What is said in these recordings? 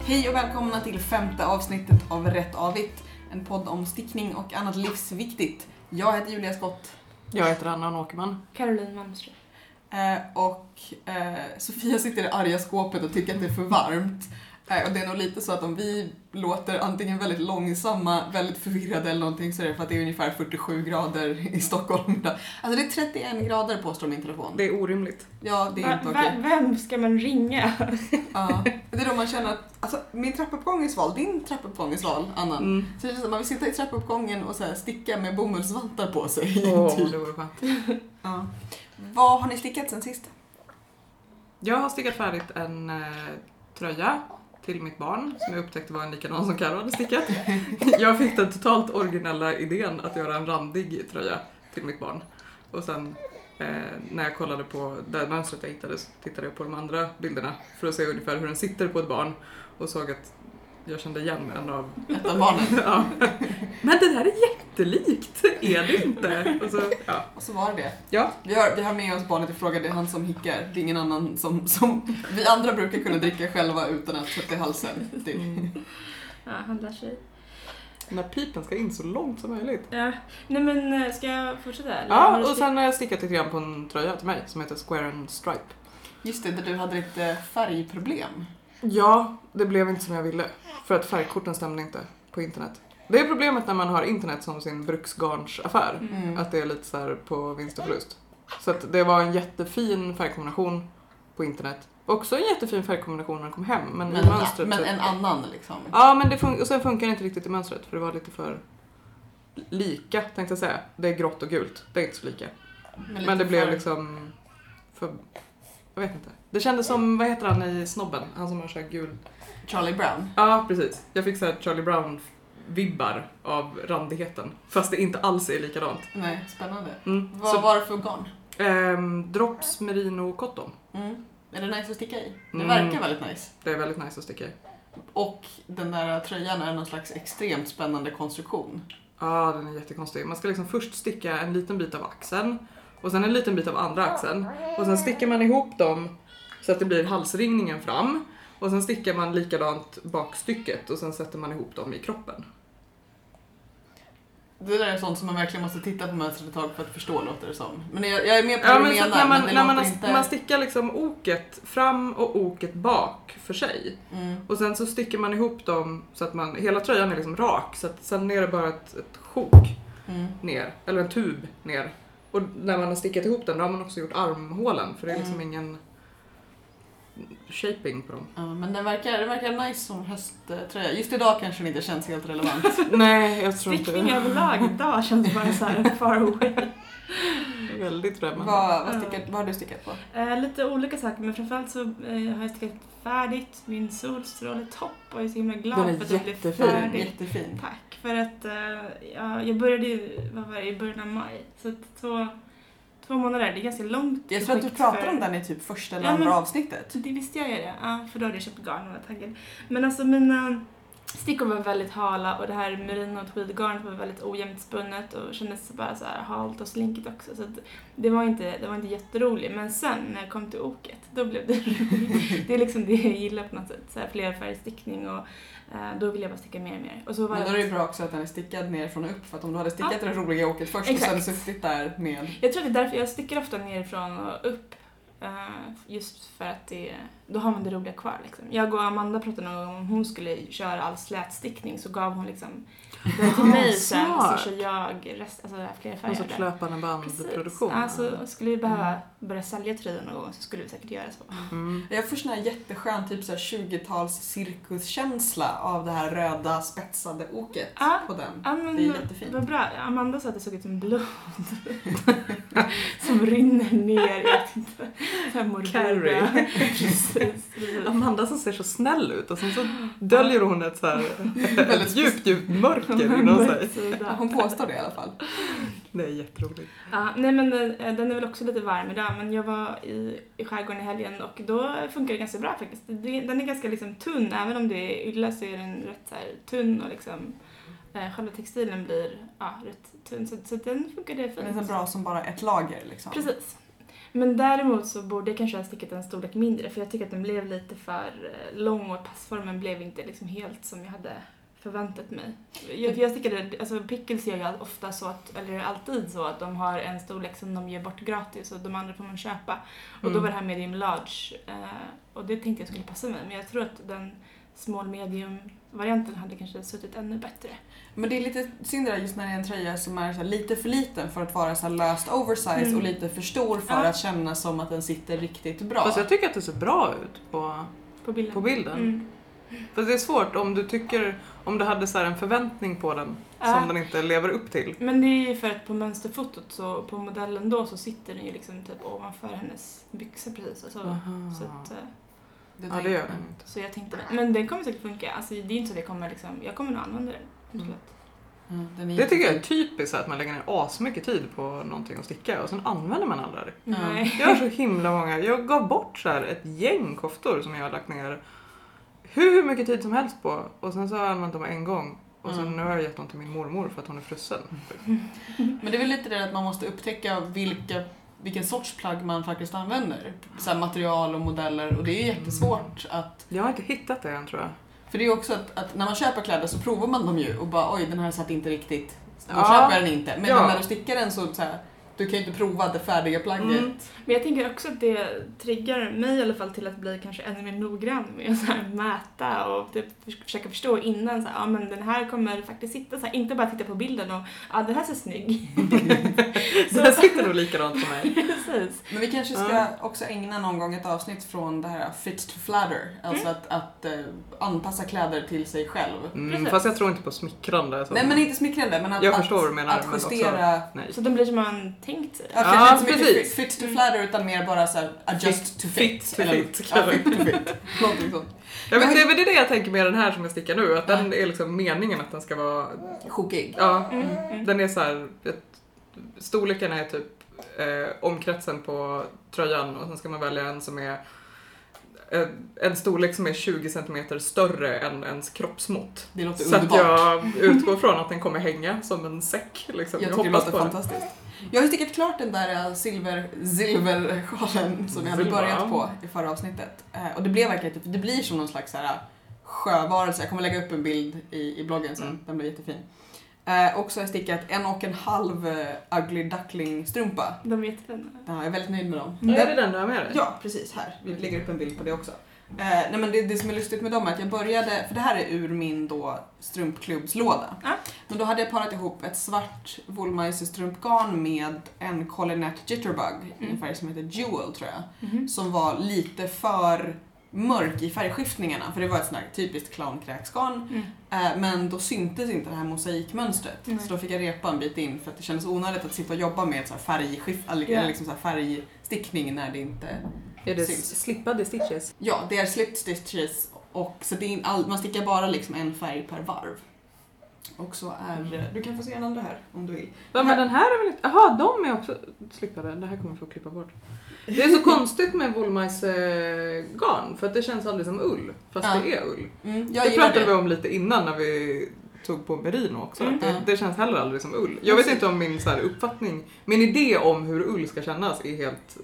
Hej och välkomna till femte avsnittet av Rätt Avigt. En podd om stickning och annat livsviktigt. Jag heter Julia Skott Jag heter Anna Åkerman. Caroline Malmström. eh, och eh, Sofia sitter i det arga skåpet och tycker att det är för varmt. Eh, och det är nog lite så att om vi låter antingen väldigt långsamma, väldigt förvirrade eller någonting så är det för att det är ungefär 47 grader i Stockholm idag. Alltså det är 31 grader påstår min telefon. Det är orimligt. Ja, det är inte okej. vem ska man ringa? Ja. Det är då man känner att, alltså min trappuppgång är sval, din trappuppgång är sval, Anna. Mm. Så det känns som att man vill sitta i trappuppgången och så här sticka med bomullsvantar på sig. Åh, typ. det vore skönt. ja. Vad har ni stickat sen sist? Jag har stickat färdigt en eh, tröja till mitt barn som jag upptäckte var en likadan som Carro hade stickat. Jag fick den totalt originella idén att göra en randig tröja till mitt barn. Och sen eh, när jag kollade på det mönstret jag hittade så tittade jag på de andra bilderna för att se ungefär hur den sitter på ett barn och såg att jag kände igen en av Ett av barnen. ja. Men det där är jättelikt, är det inte? Och så, ja. Och så var det det. Ja. Vi har, vi har med oss barnet i fråga, det är han som hickar. Det är ingen annan som, som vi andra brukar kunna dricka själva utan att sätta i halsen. Typ. Ja, han lär sig. Den här pipen ska in så långt som möjligt. Ja. Nej men eh, ska jag fortsätta? eller? Ja, och sen har jag stickat lite grann på en tröja till mig som heter Square and Stripe. Just det, där du hade lite färgproblem. Ja, det blev inte som jag ville. För att färgkorten stämde inte på internet. Det är problemet när man har internet som sin bruksgarnsaffär. Mm. Att det är lite så här på vinst och förlust. Så att det var en jättefin färgkombination på internet. Också en jättefin färgkombination när den kom hem. Men, i Men, mönstret men så... en annan liksom. Ja, men det fun- och sen funkar det inte riktigt i mönstret för det var lite för lika tänkte jag säga. Det är grått och gult, det är inte så lika. lite Men det blev för- liksom för... Jag vet inte. Det kändes som, vad heter han i Snobben? Han som har så här gul... Charlie Brown. Ja, precis. Jag fick så här Charlie Brown-vibbar av randigheten. Fast det inte alls är likadant. Nej, spännande. Mm. Vad Så, var det för garn? ehm, drops merino cotton. Mm. Är det nice att sticka i? Det Mm. verkar väldigt nice. Det är väldigt nice att sticka i. Och den där tröjan är någon slags extremt spännande konstruktion. Ja, den är jättekonstig. Man ska liksom först sticka en liten bit av axeln och sen en liten bit av andra axeln och sen stickar man ihop dem så att det blir halsringningen fram och sen stickar man likadant bakstycket och sen sätter man ihop dem i kroppen. Det där är sånt som man verkligen måste titta på mönstret ett tag för att förstå låter det som. Men jag, jag är med på Ja, vad du menar, när man, men när man, inte... man stickar liksom oket fram och oket bak för sig Mm. och sen så stickar man ihop dem så att man, hela tröjan är liksom rak så att sen är det bara ett, ett sjok Mm. ner, eller en tub ner. Och när man har stickat ihop den då har man också gjort armhålen för det är liksom Mm. ingen shaping på dem. Ja, men den verkar, den verkar nice som hösttröja. Just idag kanske den inte känns helt relevant. Nej, jag tror inte Stickning det. överlag idag känns bara så här far away. Väldigt främmande. vad, vad, stickat, vad har du stickat på? Eh, lite olika saker men framförallt så eh, har jag stickat färdigt min solstråletopp och jag är så himla glad för att den blev färdig. Jättefin. Tack. För att eh, ja, jag började ju, vad var det, i början av maj. Så att två, två månader, det är ganska långt Jag tror att du pratade för- om den i typ första eller Ja, andra avsnittet. Det visste jag ju det. Ja, för då hade jag köpt garn och var taggad. Men alltså mina stickor var väldigt hala och det här merino tweedgarnet var väldigt ojämnt spunnet och kändes bara så här halt och slinkigt också. Så det var inte, det var inte jätteroligt. Men sen när jag kom till oket, då blev det roligt. det är liksom det jag gillar på något sätt. Så här flerfärgstickning och eh, då vill jag bara sticka mer och mer. Och så var Men då är det ju bra också att den är stickad nerifrån och upp för att om du hade stickat Ja. det roliga åket först Exakt. och sen suttit där med... Jag tror att det är därför jag stickar ofta nerifrån och upp. Uh, just för att det, då har man det roliga kvar. Liksom. Jag och Amanda pratade någon gång om hon skulle köra all slätstickning så gav hon liksom den till mig sen så kör jag rest, alltså fler Någon färger. sorts löpande bandproduktion. Alltså, skulle vi behöva börja sälja tröjor någon gång så skulle vi säkert göra så. Mm. Jag får sån här jätteskön typ så här 20-tals cirkuskänsla av det här röda spetsade oket Ja, på den. Ja, men, Det är jättefint. Vad bra. Amanda sa att det såg ut som blod. som rinner ner. Jag morbida. Carrie. Precis. Amanda som ser så snäll ut och sen så döljer hon ett så här ett djupt, djupt mörker inom sig. Hon påstår det i alla fall. Det är jätteroligt. Ja, nej men den, eh, den är väl också lite varm idag men jag var i, i skärgården i helgen och då funkar det ganska bra faktiskt. Den är ganska liksom tunn, även om det är ylla så är den rätt så här tunn och liksom eh, själva textilen blir ja, rätt tunn så, så den funkade Den är så fint. bra som bara ett lager liksom. Precis. Men däremot så borde jag kanske ha stickat en storlek mindre för jag tycker att den blev lite för eh, lång och passformen blev inte liksom helt som jag hade förväntat mig. Jag, jag stickade, alltså Pickles gör ju ofta så att, eller alltid så att de har en storlek som de ger bort gratis och de andra får man köpa. Och då Mm. var det här medium large eh, och det tänkte jag skulle passa mig men jag tror att den small medium varianten hade kanske suttit ännu bättre. Men det är lite synd det där just när det är en tröja som är så här lite för liten för att vara så här löst oversize Mm. och lite för stor för Ja. att kännas som att den sitter riktigt bra. Fast jag tycker att det ser bra ut på, På bilden. på bilden. Mm. Fast det är svårt om du tycker, om du hade så här en förväntning på den Ja. som den inte lever upp till. Men det är ju för att på mönsterfotot så på modellen då så sitter den ju liksom typ ovanför hennes byxor precis. Alltså, Aha. så, att, eh, Det Ja, det gör jag. den inte. så jag tänkte men den kommer säkert funka. Alltså, det är inte så att jag kommer liksom, jag kommer nog använda den. Mm. Mm, den är Det tycker jag är typiskt att man lägger ner asmycket tid på någonting att sticka och sen använder man aldrig det. Nej. Jag har så himla många, jag gav bort så här ett gäng koftor som jag har lagt ner hur mycket tid som helst på och sen så har jag använt dem en gång och sen Mm. nu har jag gett dem till min mormor för att hon är frusen. Men det är väl lite det att man måste upptäcka vilka, vilken sorts plagg man faktiskt använder. Så material och modeller och det är jättesvårt att... Jag har inte hittat det än tror jag. För det är ju också att, att när man köper kläder så provar man dem ju och bara oj den här satt inte riktigt. Då Ja. köper jag den inte. Men Ja. när du stickar den så, så här, du kan ju inte prova det färdiga plagget. Mm. Men jag tänker också att det triggar mig i alla fall till att bli kanske ännu mer noggrann med att så här mäta och typ förs- försöka förstå innan så här, ja men den här kommer faktiskt sitta så här, inte bara titta på bilden och ja den här ser snygg. Så det sitter nog likadant för mig. Precis. Men vi kanske ska Ja. också ägna någon gång ett avsnitt från det här fit to flatter. Alltså att, att eh, anpassa kläder till sig själv. Mm, fast jag tror inte på smickrande. Så. Nej men inte smickrande men att, Jag att, förstår vad du menar, att men också- justera Nej. Så den blir som man tänkt sig. Ja, Ja, inte så precis. fit, fit to flatter utan mer bara så här adjust to fit. fit to fit, Ja, fit to fit. Någonting sånt. Ja, men det är väl det jag tänker med den här som jag stickar nu, att den är liksom meningen att den ska vara, Chokig. ja, Mm, mm. den är så här, ett, storleken är typ eh, omkretsen på tröjan och sen ska man välja en som är eh, en storlek som är 20 cm större än ens kroppsmått. Det låter Så att underbart. jag utgår från att den kommer hänga som en säck. Liksom. Jag tycker det hoppas låter på det. Jag har ju stickat klart den där eh, silver, silversjalen som jag hade börjat ja. på i förra avsnittet. Eh, Och det blev verkligen, typ- det blir som någon slags så här sjövarelse. Jag kommer lägga upp en bild i, i bloggen sen, Mm. den blir jättefin. Eh, och så har jag stickat en och en halv eh, ugly duckling strumpa. De är jättefina. Ja, jag är väldigt nöjd med dem. Ja, är det den du har med dig? Ja, precis. Här. Vi lägger upp en bild på det också. Eh, nej men det, det som är lustigt med dem är att jag började, för det här är ur min då strumpklubbslåda. Ja. Men då hade jag parat ihop ett svart Woolmeister strumpgarn med en Colinette Jitterbug i en Mm. färg som heter Jewel tror jag. Mhm. Som var lite för mörk i färgskiftningarna för det var ett sånt här typiskt clownkräksgarn. Mm. Eh, men då syntes inte det här mosaikmönstret. Nej. Så då fick jag repa en bit in för att det kändes onödigt att sitta och jobba med ett så här färgskift, eller liksom så här färgstickning när det inte Är det Syns. slippade stitches? Ja, det är slipped stitches och så det är all, man stickar bara liksom en färg per varv. Och så är, du kan få se den andra här om du vill. Ja, men den här är väl. Jaha, de är också slippade. Det här kommer jag få klippa bort. Det är så konstigt med garn för att det känns aldrig som ull. Fast Ja. det är ull. Mm, Det pratade vi det. om lite innan när vi tog på merino också. Mm. Det, det känns heller aldrig som ull. Jag vet inte om min så här, uppfattning, min idé om hur ull ska kännas är helt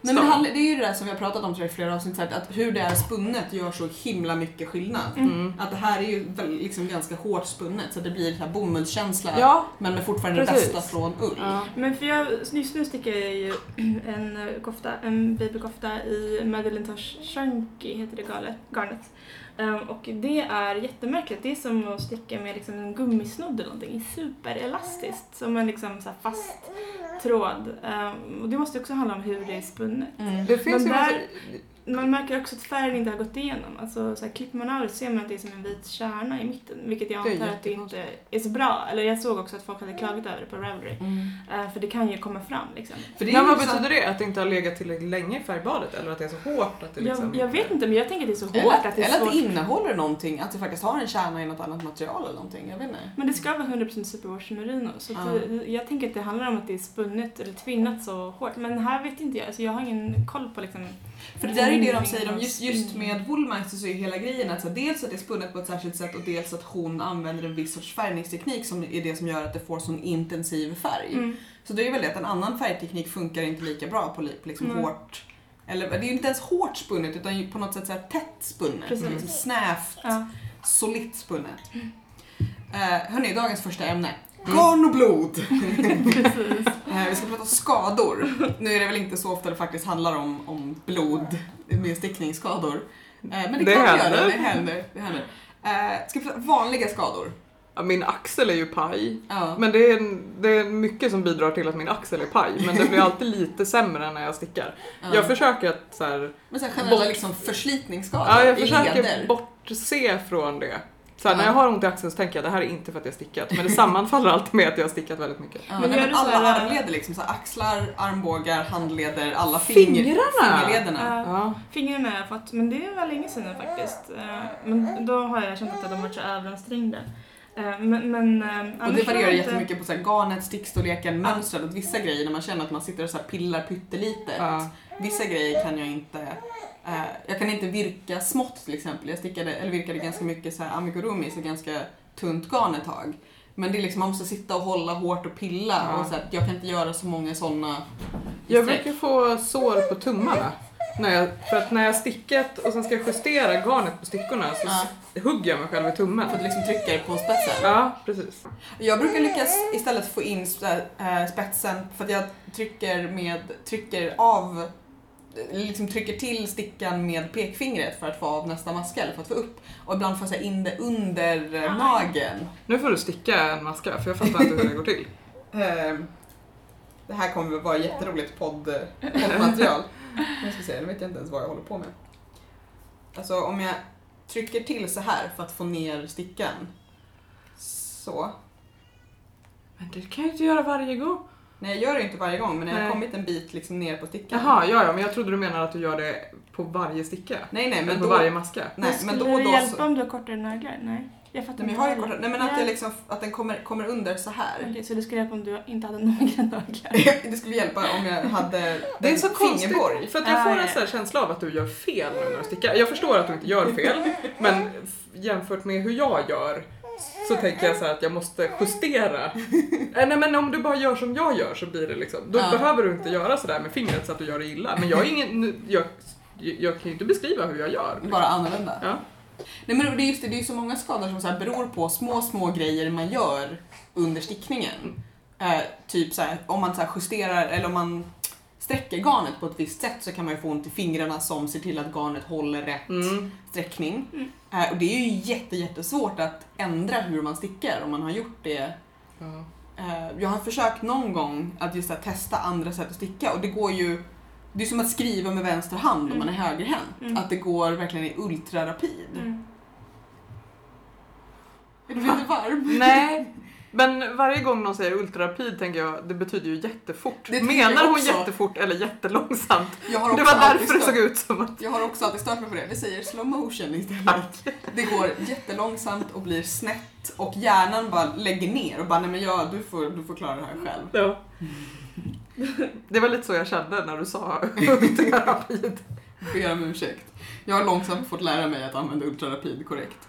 Nej, men det, handlar, det är ju det där som vi har pratat om tror jag, i flera avsnitt, här, att hur det är spunnet gör så himla mycket skillnad. Mm. Att det här är ju väl, liksom ganska hårt spunnet så det blir så här bomullskänsla Ja, men med fortfarande det Precis. bästa från ull. ja. Men för jag, just nu stickar jag ju en eh, kofta, en babykofta i Madeleine Tosh Chunky heter det galet, garnet. Ehm, och det är jättemärkligt. Det är som att sticka med liksom en gummisnodd eller någonting. Superelastiskt. Som en liksom så fast tråd. Ehm, och det måste också handla om hur det är spunnet. Mm. Det finns Men ju där- massa... Man märker också att färgen inte har gått igenom. Alltså, så här, klipper man av det ser man att det är som en vit kärna i mitten. Vilket jag antar att det inte är så bra. Eller jag såg också att folk hade klagat över det på Ravelry. Mm. Eh, för det kan ju komma fram liksom. För det Men vad liksom- betyder det? Att det inte har legat tillräckligt länge i färgbadet? Eller att det är så hårt att det liksom... Jag, jag vet inte men jag tänker att det är så hårt Eller, att det är eller att det innehåller någonting, att det faktiskt har en kärna i något annat material eller någonting. Jag vet inte. Men det ska vara 100% superwash merino. Så att Ja. det, jag tänker att det handlar om att det är spunnet eller tvinnat så hårt. Men här vet inte jag. Alltså jag har ingen koll på liksom... För det där är det de Mm. säger om just, just med Woolmeister så är hela grejen att så, dels att det är spunnet på ett särskilt sätt och dels att hon använder en viss sorts färgningsteknik som är det som gör att det får sån intensiv färg. Mm. Så det är väl det att en annan färgteknik funkar inte lika bra på, li- på liksom Nej. hårt, eller det är ju inte ens hårt spunnet utan på något sätt så tätt spunnet. Precis. Liksom snävt, Ja. solitt spunnet. Eh, hörni, dagens första ämne. Garn och blod! Precis. Eh, vi ska prata skador. Nu är det väl inte så ofta det faktiskt handlar om, om blod med stickningsskador. Eh, men det, Det kan händer. göra, det händer. Det händer. Eh, ska vi prata vanliga skador? Min axel är ju paj. Ja. Men det är, det är mycket som bidrar till att min axel är paj. Men det blir alltid lite sämre när jag stickar. Ja. Jag försöker att så här, Men så här generella Bort- liksom förslitningsskador ja, jag försöker leder. bortse från det. Så här, Ja. När jag har ont i axeln så tänker jag det här är inte för att jag stickat. Men det sammanfaller alltid med att jag har stickat väldigt mycket. Ja, Men men gör du alla så här- armleder liksom, så här axlar, armbågar, handleder, alla finger, Fingrarna? fingerlederna. Ja. Ja. Fingrarna har jag fått, men det var länge sedan faktiskt. Eh, Men då har jag känt att de varit så överansträngda. Eh, Men, men eh, Och det varierar inte- jättemycket på så här garnet, stickstorleken, mönstret. Att vissa grejer när man känner att man sitter och så här pillar pyttelitet. Ja. Vissa grejer kan jag inte jag kan inte virka smått till exempel. Jag stickade, eller virkade ganska mycket så här amigurumi, så ganska tunt garn ett tag. Men det är liksom, man måste sitta och hålla hårt och pilla Ja. och så här, jag kan inte göra så många sådana Jag brukar få sår på tummarna. När jag, för att när jag stickat och sen ska jag justera garnet på stickorna så Ja. hugger jag mig själv i tummen. för att liksom trycker på spetsen. Ja, precis. Jag brukar lyckas istället få in eh, spetsen för att jag trycker med, trycker av liksom trycker till stickan med pekfingret för att få av nästa maska eller för att få upp. Och ibland får jag in det under eh, Aj. magen. Nu får du sticka en maska för jag fattar inte hur det går till. Eh, Det här kommer väl vara jätteroligt podd, poddmaterial. Jag ska se, nu vet jag inte ens vad jag håller på med. Alltså om jag trycker till så här för att få ner stickan. Så. Men det kan jag ju inte göra varje gång. Nej jag gör det inte varje gång men när jag har kommit en bit liksom ner på stickan. Jaha, ja, ja, men jag trodde du menade att du gör det på varje sticka. Nej nej men på då... varje maska. Nej Men men skulle då och det då hjälpa så... om du har kortare naglar? Nej. Jag fattar Nej men jag har ju kortare... Nej men att Ja. jag liksom, att den kommer, kommer under så här. Okej, så det skulle hjälpa om du inte hade några naglar? det skulle hjälpa om jag hade Det är så konstigt, för att jag Ah, får ja. en sån här känsla av att du gör fel när du stickar. Jag förstår att du inte gör fel, men jämfört med hur jag gör så tänker jag så här att jag måste justera. Eh, Nej men om du bara gör som jag gör så blir det liksom, då Ja. behöver du inte göra sådär med fingret så att du gör det illa. Men jag är ingen, jag, jag kan ju inte beskriva hur jag gör. Bara annorlunda. Ja. Nej men det är just det, det är ju så många skador som så beror på små, små grejer man gör under stickningen. Eh, typ så här, om man så justerar eller om man sträcker garnet på ett visst sätt så kan man ju få ont i fingrarna som ser till att garnet håller rätt Mm. sträckning. Mm. Eh, och det är ju jätte, jättesvårt att ändra hur man stickar om man har gjort det. Ja. Eh, jag har försökt någon gång att just här, testa andra sätt att sticka och det går ju det är som att skriva med vänster hand om man är högerhänt. Mm. Att det går verkligen i ultrarapid. Mm. Är du lite varm? Nej, men varje gång någon säger ultrarapid tänker jag, det betyder ju jättefort. Menar hon jättefort eller jättelångsamt? Det var därför det såg ut som att... Jag har också alltid stört mig på det. Vi säger slow motion istället. Det går jättelångsamt och blir snett och hjärnan bara lägger ner och bara nej men ja, du får, du får klara det här själv. Ja. Det var lite så jag kände när du sa ultrarapid. Ber om ursäkt. Jag har långsamt fått lära mig att använda ultrarapid korrekt.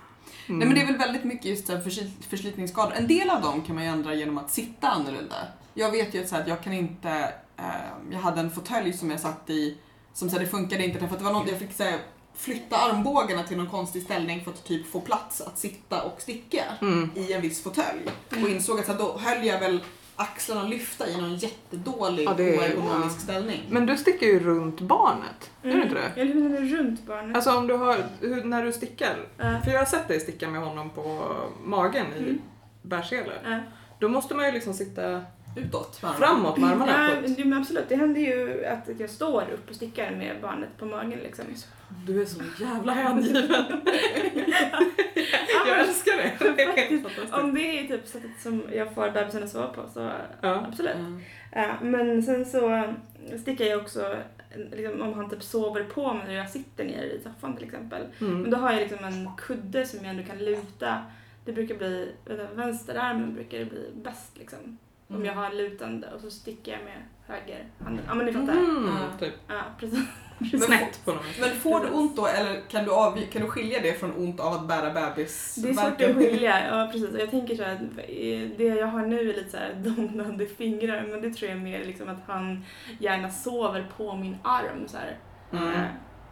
Mm. Nej men det är väl väldigt mycket just förslit- förslitningsskador. En del av dem kan man ju ändra genom att sitta annorlunda. Jag vet ju att, så här, att jag kan inte, eh, jag hade en fåtölj som jag satt i som så här, det funkade inte därför att det var något jag fick så här, flytta armbågarna till någon konstig ställning för att typ få plats att sitta och sticka Mm. i en viss fåtölj. Och insåg att så här, då höll jag väl axlarna lyfta i någon jättedålig Ja, det är- oergonomisk ja. ställning. Men du stickar ju runt barnet, gör du inte det? Eller hur menar du runt barnet? Alltså om du har, hur, när du stickar, Ja. för jag har sett dig sticka med honom på magen i Mm. bärsele. Ja. Då måste man ju liksom sitta Utåt. med armarna. framåt med armarna. Ja, men absolut. Det händer ju att jag står upp och stickar med barnet på magen liksom. Du är så jävla hängiven. Ja, jag men älskar det. Faktiskt. Om det är typ sättet som jag får bebisen att sova på så Ja. absolut. Ja, men sen så stickar jag också liksom, om han typ sover på mig när jag sitter ner i soffan till exempel. Men Mm. då har jag liksom en kudde som jag ändå kan luta. Det brukar bli, vänsterarmen brukar det bli bäst liksom. Om Mm. jag har lutande och så stickar jag med höger handen. Ja men ni fattar. Mm, Ja. typ. Ja precis. Men- Snett på något. Men får du ont då eller kan du, av, kan du skilja det från ont av att bära bebis? Det är svårt att skilja, ja precis. Och Jag tänker så här, att det jag har nu är lite så här domnande fingrar men det tror jag är mer liksom att han gärna sover på min arm så här. Mm. Eh,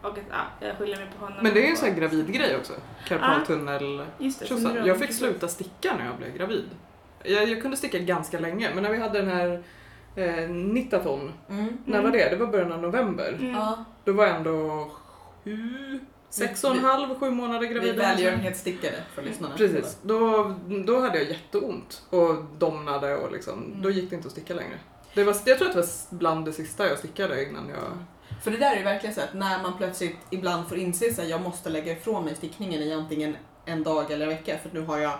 Och att ja, jag skiljer mig på honom. Men det är ju en sån här gravidgrej också. Karpaltunnel. Just det, Jag fick sluta sticka när jag blev gravid. Jag, jag kunde sticka ganska länge, men när vi hade den här eh, Nittaton, Mm. när var det? Det var början av november. Mm. Ja, Då var jag ändå sju, sex och en halv, sju månader vi gravid. välgörenhetsstickade för lyssnarna. Precis, då, då hade jag jätteont och domnade och liksom, Mm. då gick det inte att sticka längre. Det var, jag tror att det var bland det sista jag stickade innan jag... För det där är ju verkligen så att när man plötsligt ibland får inse att jag måste lägga ifrån mig stickningen i antingen en dag eller en vecka för nu har jag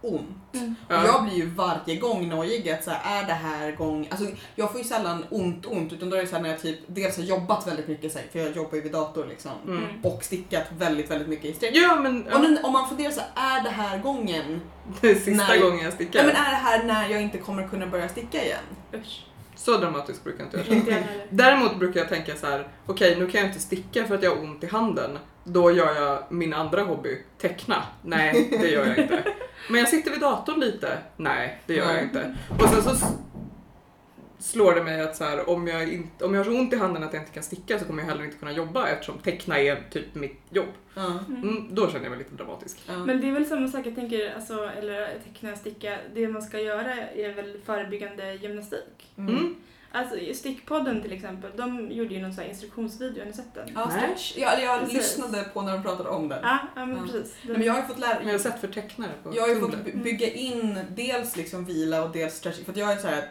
ont. Mm. Ja. Och jag blir ju varje gång nojig att så här, är det här gång, alltså jag får ju sällan ont ont utan då är det så här när jag typ dels har jobbat väldigt mycket så här, för jag jobbar ju vid dator liksom Mm. Mm. och stickat väldigt väldigt mycket i sträck. Ja men, Och nu, om man funderar så här, är det här gången? det sista Nej. gången jag Ja, stickar. men är det här när jag inte kommer kunna börja sticka igen? Usch. Så dramatiskt brukar jag inte jag heller. Däremot brukar jag tänka så här: okej nu kan jag inte sticka för att jag har ont i handen. Då gör jag min andra hobby, teckna. Nej, det gör jag inte. Men jag sitter vid datorn lite. Nej, det gör jag inte. Och sen så slår det mig att så här, om, jag inte, om jag har så ont i handen att jag inte kan sticka så kommer jag heller inte kunna jobba eftersom teckna är typ mitt jobb. Ja. Mm, då känner jag mig lite dramatisk. Ja. Men det är väl samma sak jag tänker, alltså, eller teckna, sticka, det man ska göra är väl förebyggande gymnastik. Mm. Alltså Stickpodden till exempel, de gjorde ju någon sån här instruktionsvideo, har ni sett den? Ja, stretch. Jag, jag Precis. lyssnade på när de pratade om den. Ja, ja men Ja. precis. Nej, men jag har ju fått lära Men jag har sett för tecknare på Jag har ju fått by- bygga in dels liksom vila och dels stretching för att jag är så här att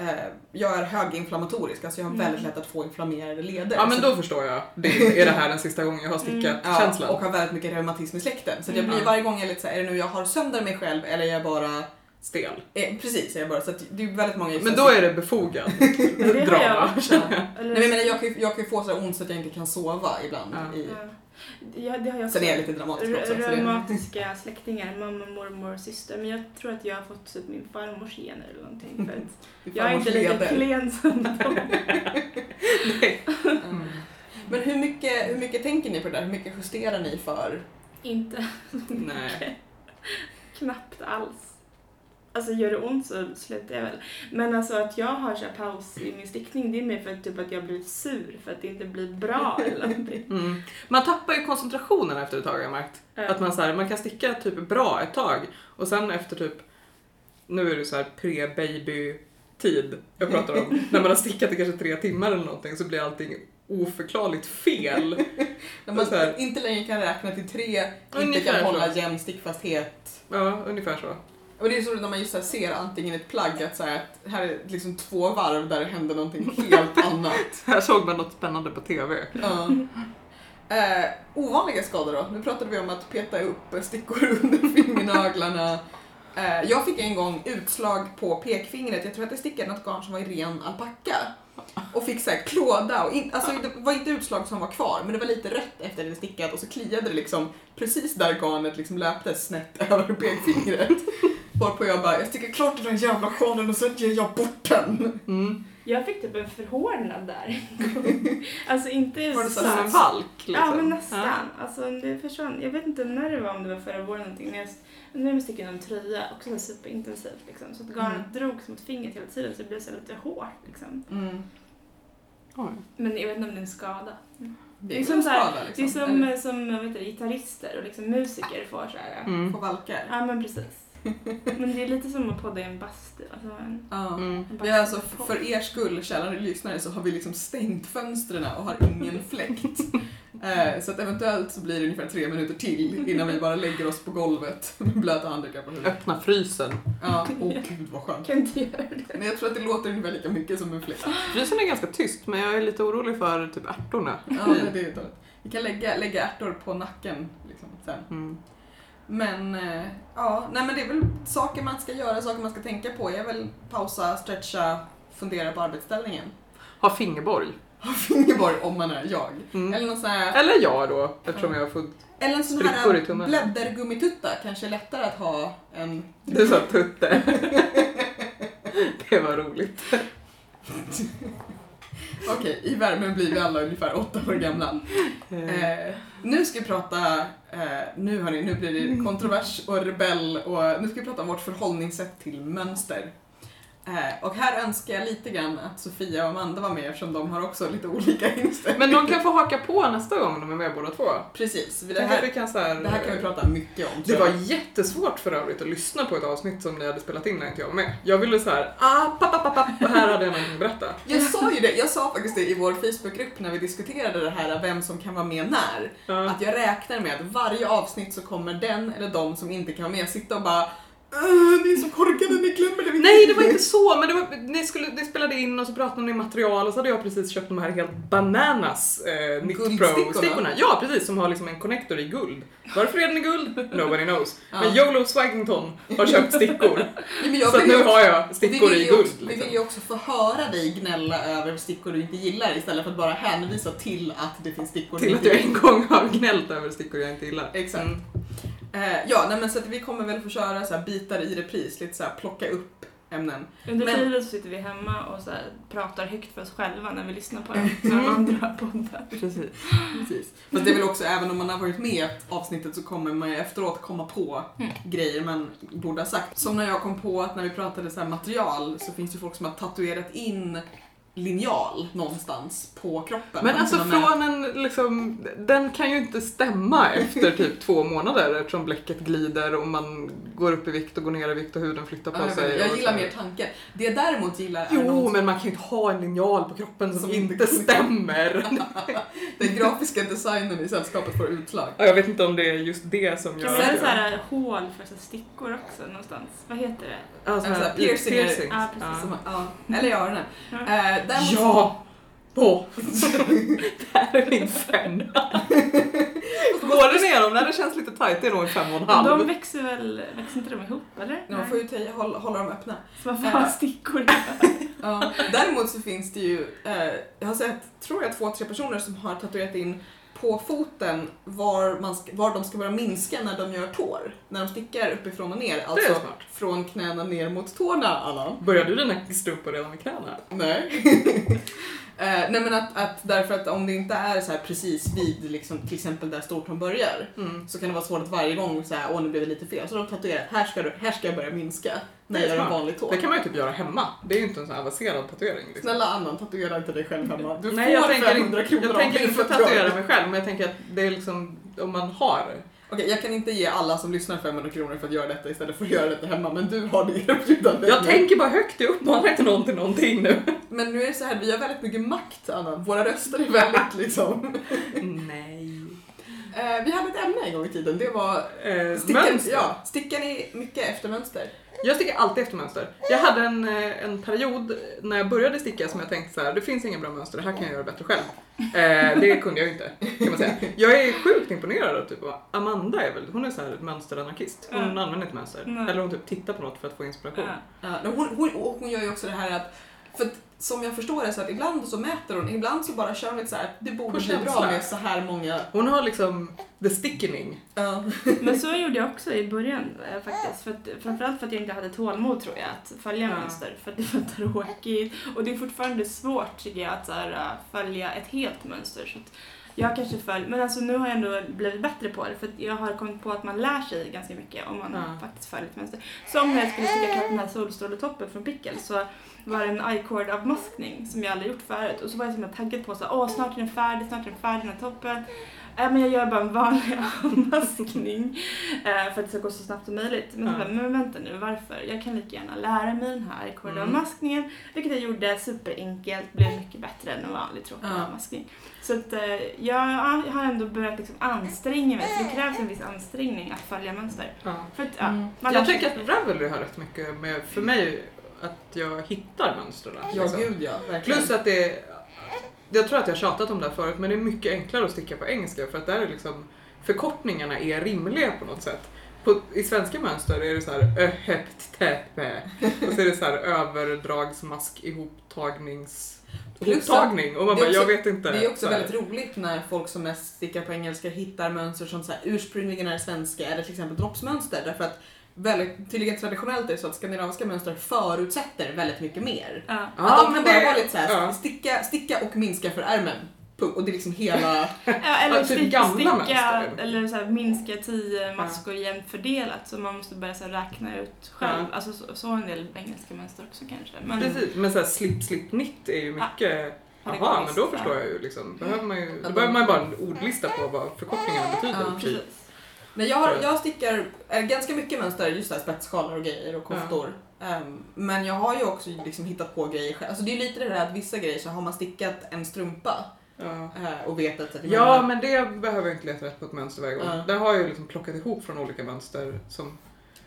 eh, jag är höginflammatorisk, alltså jag har Mm. väldigt lätt att få inflammerade leder. Ja men då förstår jag. Det, är det här den sista gången jag har stickat Mm. ja, känslan? och har väldigt mycket reumatism i släkten. Så att jag Mm. blir varje gång jag lite så här, är det nu jag har sönder mig själv eller är jag bara Stel. eh, precis, är jag bara så att det är väldigt många Men då är det befogat drama. jag. Eller, Nej, men jag, kan ju, jag kan ju få så här ont så att jag inte kan sova ibland. Ja. I, Ja. Det har jag också. sen är jag lite dramatisk också. Så det, Reumatiska släktingar, mamma, mormor, syster. Men jag tror att jag har fått typ min farmors gener eller någonting. För att jag är inte lika leder. klen som dem. Mm. Men hur mycket, hur mycket tänker ni på det där? Hur mycket justerar ni för? inte Nej. knappt alls. Alltså gör det ont så slutar jag väl. Men alltså att jag har så här paus i min stickning det är mer för att, typ att jag blir sur för att det inte blir bra eller någonting. Mm. Man tappar ju koncentrationen efter ett tag har jag märkt. Att man, så här, man kan sticka typ bra ett tag och sen efter typ, nu är det så här pre-baby tid jag pratar om. När man har stickat i kanske tre timmar eller någonting så blir allting oförklarligt fel. När man Så här. inte längre kan räkna till tre, inte Ungefär kan så. hålla jämn stickfasthet. Ja, ungefär så. Och det är så när man just här ser antingen ett plagg att så här, att här är liksom två varv där det händer någonting helt annat. Här såg man något spännande på TV. Ja. Eh, ovanliga skador då? Nu pratade vi om att peta upp stickor under fingernaglarna. Eh, jag fick en gång utslag på pekfingret. Jag tror att jag stickade något garn som var i ren alpacka. Och fick så här klåda. Och in, alltså, det var inte utslag som var kvar, men det var lite rött efter det stickat och så kliade det liksom precis där garnet liksom löpte snett över pekfingret. Varpå jag bara, jag stickar klart den här jävla sjalen och sen ger jag bort den. Mm. Jag fick typ en förhårdnad där. alltså inte Var det så Som här en valk liksom. Ja men nästan. Alltså det försvann. Jag vet inte när det var, om det var förra våren eller någonting. När jag, när jag stickade en tröja, också så superintensivt liksom. Så att garnet drogs mot fingret hela tiden så det blev så lite hårt liksom. Mm. Oj. Men jag vet inte om det är en skada. Det är som så här- skada Det är liksom. som, som vet du, gitarrister och liksom musiker får så här. Mm. På valkar. Ja men precis. Men det är lite som att podda i en bastu. Alltså en, Ja. Mm. en Vi har alltså, för er skull, kära lyssnare, så har vi liksom stängt fönstren och har ingen fläkt. Eh, så att eventuellt så blir det ungefär tre minuter till innan vi bara lägger oss på golvet med blöta handdukar på huvudet. Öppna frysen. Ja, åh gud vad skönt. Kan inte göra det. Men jag tror att det låter ungefär lika mycket som en fläkt. Frysen är ganska tyst men jag är lite orolig för typ ärtorna. Ja, det är dåligt. Vi kan lägga, lägga ärtor på nacken liksom, sen. Mm. Men eh, ja, nej men det är väl saker man ska göra, saker man ska tänka på. är väl pausa, stretcha, fundera på arbetsställningen. Ha fingerborg. Ha fingerborg om man är jag. Mm. Eller någon sån här Eller jag då, eftersom jag har fått... Eller en sån här bläddergummitutta, kanske lättare att ha än... Du sa tutte. det var roligt. Okej, i värmen blir vi alla ungefär åtta år gamla. Eh, nu ska vi prata, eh, nu hörni, nu blir det kontrovers och rebell och nu ska vi prata om vårt förhållningssätt till mönster. Eh, och här önskar jag lite grann att Sofia och Amanda var med eftersom de har också lite olika inställningar. Men de kan få haka på nästa gång de är med båda två. Precis, det här, vi kan så här, det här kan vi prata mycket om. Det var jättesvårt för övrigt att lyssna på ett avsnitt som ni hade spelat in när inte jag var med. Jag ville så här, ah, papp, papp, papp, och här hade jag någonting att berätta. Jag sa ju det, jag sa faktiskt det i vår Facebookgrupp när vi diskuterade det här vem som kan vara med när. Ja. Att jag räknar med att varje avsnitt så kommer den eller de som inte kan vara med sitta och bara "Åh, ni är så korkade, ni glömmer det Nej, det var inte så, men det var, ni, skulle, ni spelade in och så pratade ni material och så hade jag precis köpt de här helt bananas eh, Knit. Pro-stickorna. Ja, precis, som har liksom en connector i guld. Varför är den i guld? Nobody knows. Ja. Men YOLO Swaggington har köpt stickor. Ja, men jag så nu ju har jag stickor i guld. också, vi vill Liksom. ju också få höra dig gnälla över stickor du inte gillar istället för att bara hänvisa till att det finns stickor Till att inte jag en gång har gnällt över stickor jag inte gillar. Exakt. Mm. Eh, ja, nej, men så att vi kommer väl få köra så här bitar i repris, lite så här plocka upp ämnen. Under Men- tiden så sitter vi hemma och så pratar högt för oss själva när vi lyssnar på de andra poddar. Precis. Precis. Fast det är väl också, även om man har varit med i avsnittet så kommer man ju efteråt komma på Mm. grejer man borde ha sagt. Som när jag kom på att när vi pratade så material så finns det folk som har tatuerat in linjal någonstans på kroppen. Men alltså de är- från en liksom, den kan ju inte stämma efter typ två månader eftersom bläcket glider och man går upp i vikt och går ner i vikt och huden flyttar på Ja, sig. jag gillar mer tanken. Det jag däremot gillar är Jo, någon men man kan ju inte ha en linjal på kroppen som, Som inte stämmer. den grafiska designen i sällskapet får utslag. Ja, jag vet inte om det är just det som Kan gör man göra att så här hål för så här stickor också någonstans? Vad heter det? Ja, såna här piercingar. piercings. Ja, precis. Som, ja, eller i öronen. Ja. Eh, däremot Ja! Åh! det här är min femma. Går det ner dem när det känns lite tajt? Det är nog en fem och en Men de halv. växer väl, växer inte de ihop eller? Ja, Man får ju ta- hålla, hålla dem öppna. Så man får ha stickor i. Ja. Däremot så finns det ju, eh, jag har sett, tror jag, två, tre personer som har tatuerat in på foten var, man ska, var de ska börja minska när de gör tår. När de stickar uppifrån och ner. Alltså från knäna ner mot tårna, Allan. Börjar du dina strumpor redan med knäna? Nej. eh, nej men att, att därför att om det inte är så precis vid liksom, till exempel där stortån börjar Mm. så kan det vara svårt att varje gång säga åh nu blev det lite fel. Så de tatuerar, här ska, du, här ska jag börja minska när jag är gör en vanlig tå. Det kan man ju typ göra hemma. Det är ju inte en sån här avancerad tatuering. Liksom. Snälla Annan, tatuera inte dig själv hemma. Du Nej, jag får tänker, 500 inte, kronor jag tänker inte tatuera mig själv, men jag tänker att det är liksom om man har. Okej, jag kan inte ge alla som lyssnar 500 kronor för att göra detta istället för att göra detta hemma, men du har det erbjudandet Jag nu. tänker bara högt, jag uppmanar inte någon till någonting nu. Men nu är det så här, vi har väldigt mycket makt Anna. Våra röster är väldigt liksom... Nej. Eh, vi hade ett ämne en gång i tiden, det var Eh, stickar, mönster. ja, stickar ni mycket efter mönster? Jag stickar alltid efter mönster. Jag hade en, eh, en period när jag började sticka som jag tänkte så här: det finns inga bra mönster, det här kan jag göra bättre själv. Eh, det kunde jag ju inte, kan man säga. Jag är sjukt imponerad av typ Amanda är väl, hon är så här mönsteranarkist. Hon Ja. använder inte mönster. Nej. Eller hon typ tittar på något för att få inspiration. Ja. Ja, hon, hon, och hon gör ju också det här att, för att, som jag förstår det så att ibland så mäter hon, ibland så bara kör hon lite så här, det borde bli bra med så här många... Hon har liksom the stickening. Ja. Men så gjorde jag också i början eh, faktiskt. För att, framförallt för att jag inte hade tålamod tror jag att följa Ja. mönster. För att det var tråkigt. Och det är fortfarande svårt tycker jag att så här, äh, följa ett helt mönster. Så att jag kanske följer, men alltså nu har jag ändå blivit bättre på det för att jag har kommit på att man lär sig ganska mycket om man Ja. faktiskt följer ett mönster. Som när jag skulle sticka klart den här solstråletoppen från Pickle så var det en i-cord avmaskning som jag aldrig gjort förut och så var jag så himla taggad på så här, åh snart är den färdig, snart är den färdig den här toppen. Äh, men jag gör bara en vanlig avmaskning eh, för att det ska gå så snabbt som möjligt. Men, bara, men vänta nu, varför? Jag kan lika gärna lära mig den här i-cord Mm. vilket jag gjorde superenkelt, blev mycket bättre än en vanlig tråkig Ja. avmaskning. Så att eh, jag, ja, jag har ändå börjat liksom anstränga mig, för det krävs en viss ansträngning att följa mönster. Ja. För att, ja, Mm. man Jag tänker att Ravelry har rätt mycket med, för mig, att jag hittar mönstren. Ja, liksom. gud ja. Verkligen. Plus att det är, jag tror att jag har tjatat om det här förut, men det är mycket enklare att sticka på engelska för att där är liksom förkortningarna är rimliga på något sätt. På, I svenska mönster är det så här öhept täpe och så är det så här överdragsmask ihoptagnings Plus ihoptagning och man bara, också- jag vet inte. Det är också väldigt roligt när folk som mest stickar på engelska hittar mönster som så här ursprungligen är svenska eller till exempel droppsmönster därför att väldigt, tydligen traditionellt är det så att skandinaviska mönster förutsätter väldigt mycket mer. Ja. att Ja, de men kan bara det- vara lite såhär, ja. sticka, sticka och minska för ärmen. Och det är liksom hela... Ja, eller Ja, typ stick, gamla sticka, mönster. eller så här, minska tio maskor jämnt fördelat så man måste börja så här, räkna ut själv. Ja. Alltså så, så en del engelska mönster också kanske. Men, Precis, men såhär slip slip knit är ju Ja. mycket Ja, Jaha, men då ja. förstår jag ju liksom. Behöver man ju, Ja, då behöver man ju bara en ordlista på vad förkortningarna betyder. Ja, Men jag, har, jag stickar äh, ganska mycket mönster, just där spetsskalor och grejer och koftor. Ehm, men jag har ju också liksom hittat på grejer själv. Alltså det är lite det där att vissa grejer så har man stickat en strumpa Ja. eh, och vet att det ja, men det behöver jag inte leta rätt på ett mönster varje gång. Ja. Där har jag ju liksom plockat ihop från olika mönster. Som...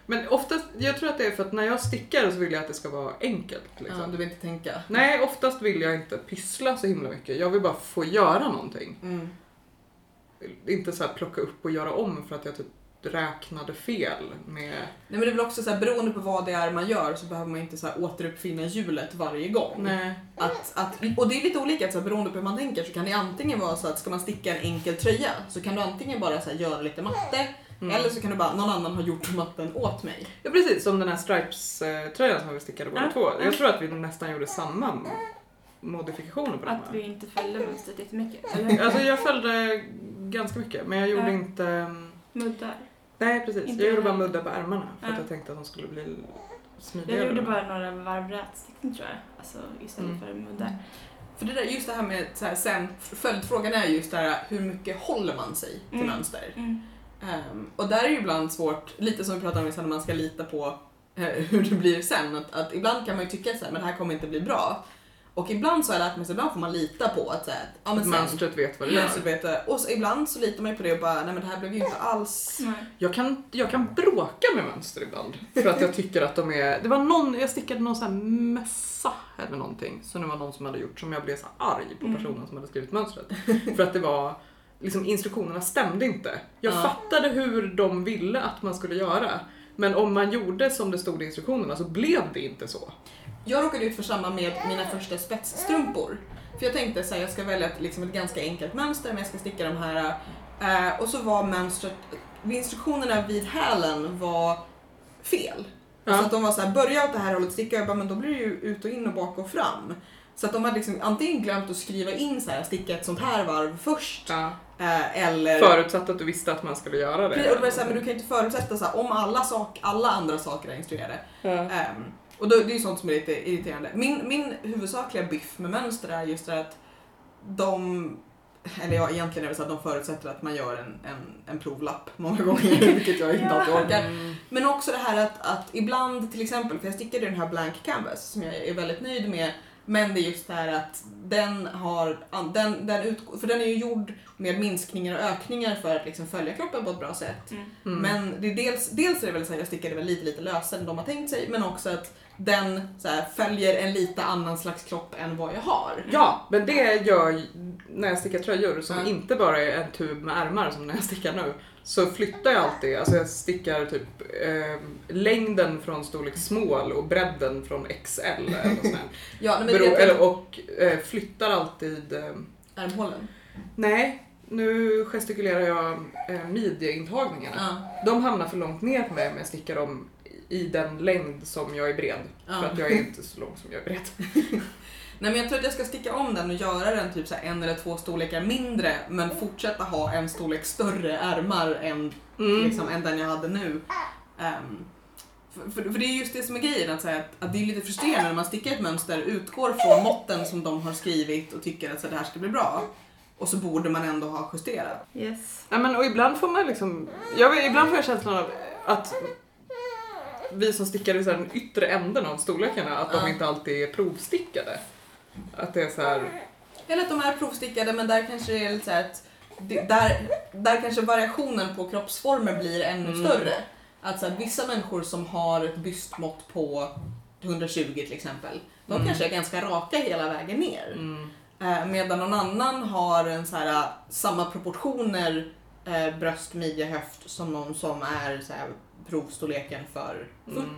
Men oftast, jag tror att det är för att när jag stickar så vill jag att det ska vara enkelt. Liksom. ja, du vill inte tänka. Nej, oftast vill jag inte pyssla så himla mycket. Jag vill bara få göra någonting. Mm. Inte så här plocka upp och göra om för att jag typ räknade fel med... Nej men det är väl också så här, beroende på vad det är man gör så behöver man inte så här, återuppfinna hjulet varje gång. Nej. Att, att, och det är lite olika, så här, beroende på hur man tänker så kan det antingen vara så att ska man sticka en enkel tröja så kan du antingen bara så här, göra lite matte Mm. eller så kan du bara, någon annan har gjort matten åt mig. Ja precis, som den här Stripes-tröjan som vi stickade båda Ja. två. Jag tror att vi nästan gjorde samma modifikationer på den Att vi inte följde mönstret jättemycket. Eller Alltså jag följde ganska mycket men jag gjorde Ja. inte... um, muddar. Nej precis, Inte jag gjorde bara mudda på ärmarna för att Ja. jag tänkte att de skulle bli smidigare. Jag gjorde bara några varv rätstickning tror jag. Alltså istället Mm. för muddar. För det där, just det här med så här, sen, följdfrågan är just det här hur mycket håller man sig till Mm. mönster? Mm. Ehm, och där är det ju ibland svårt, lite som vi pratade om sen när man ska lita på eh, hur det blir sen, att, att ibland kan man ju tycka så här, men det här kommer inte bli bra. Och ibland så har jag lärt mig så ibland får man lita på att, så här, ja, men sen, mönstret vet vad det gör. mönstret vet det. Och så, ibland så litar man ju på det och bara, nej men det här blev ju inte alls... Nej. Jag kan, jag kan bråka med mönster ibland. För att jag tycker att de är... Det var någon, jag stickade någon sån här mössa eller någonting. Som det var någon som hade gjort som jag blev så arg på Mm. personen som hade skrivit mönstret. För att det var... Liksom instruktionerna stämde inte. Jag Ja. fattade hur de ville att man skulle göra. Men om man gjorde som det stod i instruktionerna så blev det inte så. Jag råkade ut för samma med mina första spetsstrumpor. För jag tänkte så här, jag ska välja ett, liksom ett ganska enkelt mönster men jag ska sticka de här. Eh, och så var mönstret, instruktionerna vid hälen var fel. Ja. Så att de var så här, börja åt det här hållet, sticka. Jag bara, men då blir det ju ut och in och bak och fram. Så att de hade liksom antingen glömt att skriva in så här, sticka ett sånt här varv först. Ja. Eh, eller... Förutsatt att du visste att man skulle göra Precis, Och det var det. så här, men du kan inte förutsätta så här, om alla, sak, alla andra saker är instruerade. Ja. Ehm, och då, det är sånt som är lite irriterande. Min, min huvudsakliga biff med mönster är just det att de, eller ja egentligen är det så att de förutsätter att man gör en, en, en provlapp många gånger, vilket jag inte Ja. alltid orkar. Mm. Men också det här att, att ibland till exempel, för jag stickade den här blank canvas som jag är väldigt nöjd med, men det är just det här att den har, den, den utgår, för den är ju gjord med minskningar och ökningar för att liksom följa kroppen på ett bra sätt. Mm. Mm. Men det är dels, dels är det väl så här, jag stickade väl lite, lite lösare än de har tänkt sig, men också att den så här, följer en lite annan slags kropp än vad jag har. Ja, men det gör när jag stickar tröjor som Ja. inte bara är en tub med ärmar som när jag stickar nu. Så flyttar jag alltid, alltså jag stickar typ eh, längden från storlek small och bredden från XL eller sånt. Ja, det eller, och eh, flyttar alltid, eh, ärmhålen. nej nu gestikulerar jag eh, midjeintagningarna. Ja. De hamnar för långt ner på mig om jag stickar dem i den längd som jag är bred. Ja. För att jag är inte så lång som jag är bred. Nej men jag tror att jag ska sticka om den och göra den typ så här en eller två storlekar mindre men fortsätta ha en storlek större ärmar än, Mm. liksom, än den jag hade nu. Ehm, för, för, för det är just det som är grejen, att, säga att, att det är lite frustrerande när man stickar ett mönster, utgår från måtten som de har skrivit och tycker att så här, det här ska bli bra. Och så borde man ändå ha justerat. Yes. Ja, men, och ibland får man liksom, jag ibland får jag känslan av att vi som stickar i här den yttre änden av storlekarna, att de inte alltid är provstickade. Att det är så här, Eller att de är provstickade men där kanske det är lite så här att det, där, där kanske variationen på kroppsformer blir ännu Mm. större. Att så här, vissa människor som har ett bystmått på 120 till exempel, de Mm. kanske är ganska raka hela vägen ner. mm, Eh, medan någon annan har en så här, samma proportioner eh, bröst, midja, höft som någon som är så här, provstorleken för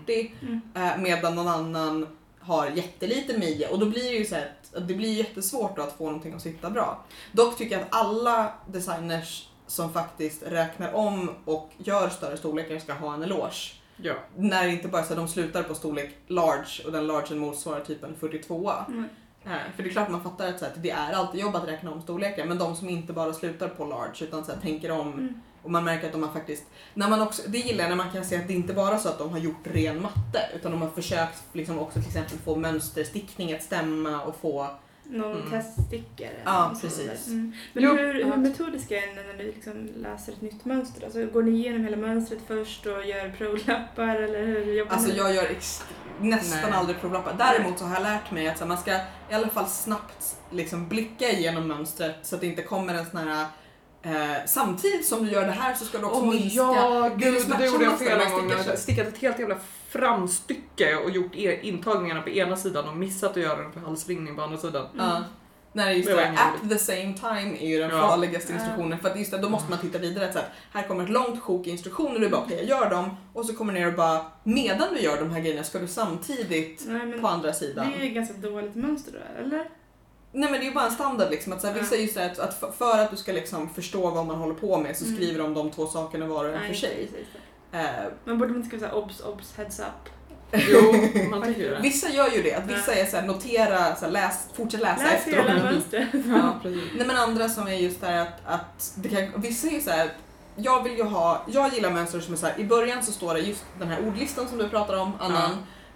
40. Mm. Eh, medan någon annan har jätteliten midja och då blir det ju så att det blir jättesvårt då att få någonting att sitta bra. Dock tycker jag att alla designers som faktiskt räknar om och gör större storlekar ska ha en eloge. Ja. När det inte bara så de slutar på storlek large och den largen motsvarar typ en 42 Mm. Eh, För det är klart man fattar att, så det är alltid jobb att räkna om storlekar men de som inte bara slutar på large utan så tänker om Mm. Och man märker att de har faktiskt, när man också, det gillar jag när man kan se att det inte bara är så att de har gjort ren matte utan de har försökt liksom också till exempel få mönsterstickning att stämma och få Någon Mm. teststickare. Ja, precis. Mm. Men Jo, hur, hur metodiska är ni när ni liksom läser ett nytt mönster? Alltså, går ni igenom hela mönstret först och gör provlappar eller hur jobbar Alltså ni? jag gör nästan Nej. aldrig provlappar. Däremot så har jag lärt mig att så man ska i alla fall snabbt liksom blicka igenom mönstret så att det inte kommer en sån här eh, samtidigt som du gör det här så ska du också Åh minska. ja, Det gud det gjorde jag fel en gång. Jag stickat ett helt jävla framstycke och gjort e- intagningarna på ena sidan och missat att göra den för halsringning på andra sidan. Ja. Nej just Det det, at the same time är ju den Ja. farligaste instruktionen för att just det, då måste man titta vidare så här, här kommer ett långt sjok instruktioner och du bara okej jag gör dem och så kommer ner och bara medan du gör de här grejerna ska du samtidigt Nej, på andra det sidan. är ju ett ganska dåligt mönster då, eller? Nej men det är ju bara en standard liksom att så här, vissa är ju så här, att, att för- att du ska liksom förstå vad man håller på med så Mm. skriver de de två sakerna var och en för sig. det. Eh, Man borde inte skriva såhär obs, obs, heads up. Jo, man tycker det. vissa gör ju det, att vissa är så här, notera, så här, läs, fortsätt läsa Läs efteråt. mönstret. Ja. Nej men andra som är just där att, att det kan, vissa är ju så här, jag vill ju ha, jag gillar mönster som är så här, i början så står det just den här ordlistan som du pratar om, Annan,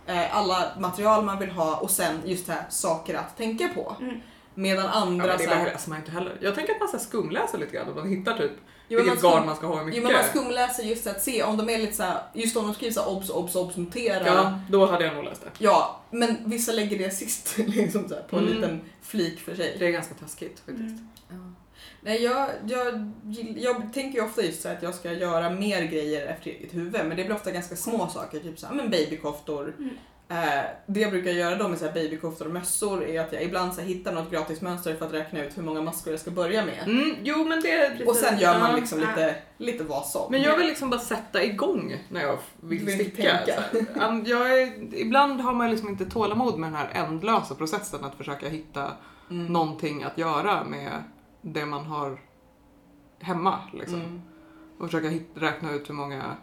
eh, alla material man vill ha och sen just det här saker att tänka på. Mm. Medan Ja, andra men det så här, läser man inte heller. Jag tänker att man ska skumläsa lite grann och man hittar typ Jo, vilket man garn skum- man ska ha hur Jo mycket. men man skumläser just att se om de är lite såhär, just om de skriver såhär obs, obs, obs, notera. Ja, då hade jag nog läst det. Ja, men vissa lägger det sist liksom så här, på en Mm. liten flik för sig. Det är ganska taskigt faktiskt. Mm. Ja. Nej, jag, jag, jag tänker ju ofta just så att jag ska göra mer grejer efter eget huvud, men det blir ofta ganska små saker, typ så här, men babykoftor. Mm. Eh, det jag brukar göra då med så här babykoftor och mössor är att jag ibland så här hittar något gratismönster för att räkna ut hur många maskor jag ska börja med. Mm, jo men det... Och sen gör man liksom lite, lite vad som. Men jag vill liksom bara sätta igång när jag vill Vill sticka. tänka. Så här, um, jag är, ibland har man liksom inte tålamod med den här ändlösa processen att försöka hitta Mm. någonting att göra med det man har hemma. Liksom. Mm. Och försöka hit, räkna ut hur många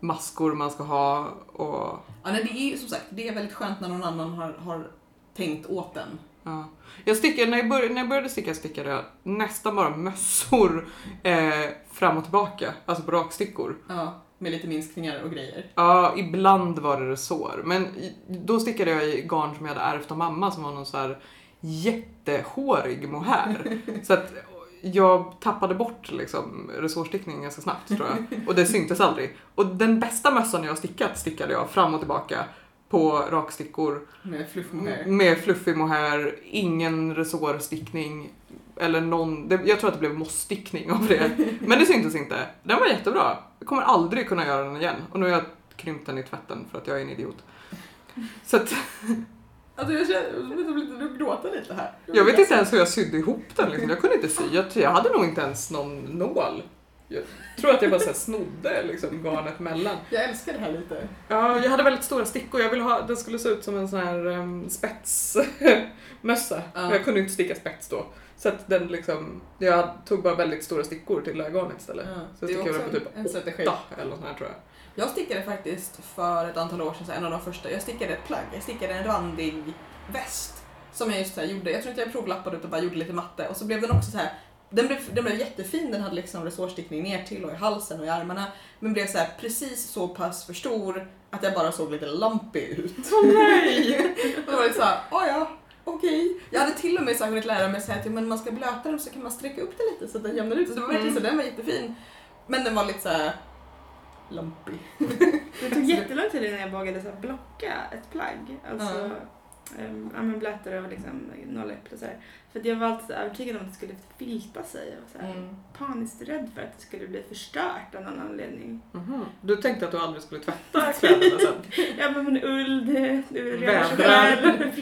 maskor man ska ha och Ja, nej, det är ju som sagt, det är väldigt skönt när någon annan har, har tänkt åt den. Ja. Jag stickade, när, jag började, när jag började sticka stickade jag nästan bara mössor eh, fram och tillbaka, alltså på rakstickor. Ja, med lite minskningar och grejer. Ja, ibland var det resår. Men då stickade jag i garn som jag hade ärvt av mamma som var någon så här jättehårig mohair. så att jag tappade bort liksom resårstickningen ganska snabbt tror jag. Och det syntes aldrig. Och den bästa mössan jag stickat stickade jag fram och tillbaka på rakstickor Med fluffmohair. med fluffig mohair, ingen resårstickning eller någon, det, jag tror att det blev mossstickning av det. Men det syntes inte. Den var jättebra. Jag kommer aldrig kunna göra den igen. Och nu har jag krympt den i tvätten för att jag är en idiot. Så att, Alltså jag känner som jag lite gråta lite här. jag vet inte ens hur jag sydde ihop den. Liksom. Jag kunde inte sy. Jag, jag hade nog inte ens någon nål. Jag tror att jag bara så här snodde liksom, garnet mellan. Jag älskar det här lite. Ja, jag hade väldigt stora stickor. Jag ville ha, den skulle se ut som en sån här um, spetsmössa. Ja. Men jag kunde inte sticka spets då. Så att den liksom, jag tog bara väldigt stora stickor till garnet istället. Ja, Så jag stickade på typ en strategi. åtta eller något sånt här tror jag. Jag stickade faktiskt för ett antal år sedan, så en av de första, jag stickade ett plagg. Jag stickade en randig väst. Som jag just så här gjorde, jag tror inte jag provlappade utan bara gjorde lite matte. Och så blev den också så här den blev, den blev jättefin, den hade liksom resårstickning ner till och i halsen och i armarna. Men blev så här precis så pass för stor att jag bara såg lite lumpy ut. Åh nej! Och då var det såhär, oh ja, okej. Jag hade till och med så här hunnit lära mig så här att ja, men man ska blöta den så kan man sträcka upp den lite så att den jämnar ut sig. Så det var verkligen Mm. så, den var jättefin. Men den var lite så här lumpy. Det tog jättelång tid innan jag vågade så blocka ett plagg. Alltså, um, ja, men och liksom nolla upp det så här. För att jag var alltid så övertygad om att det skulle filpa sig. Och så här, Mm. paniskt rädd för att det skulle bli förstört av någon anledning. Mhm. Du tänkte att du aldrig skulle tvätta kläderna sen? Ja men, ull, det, det Vädrar.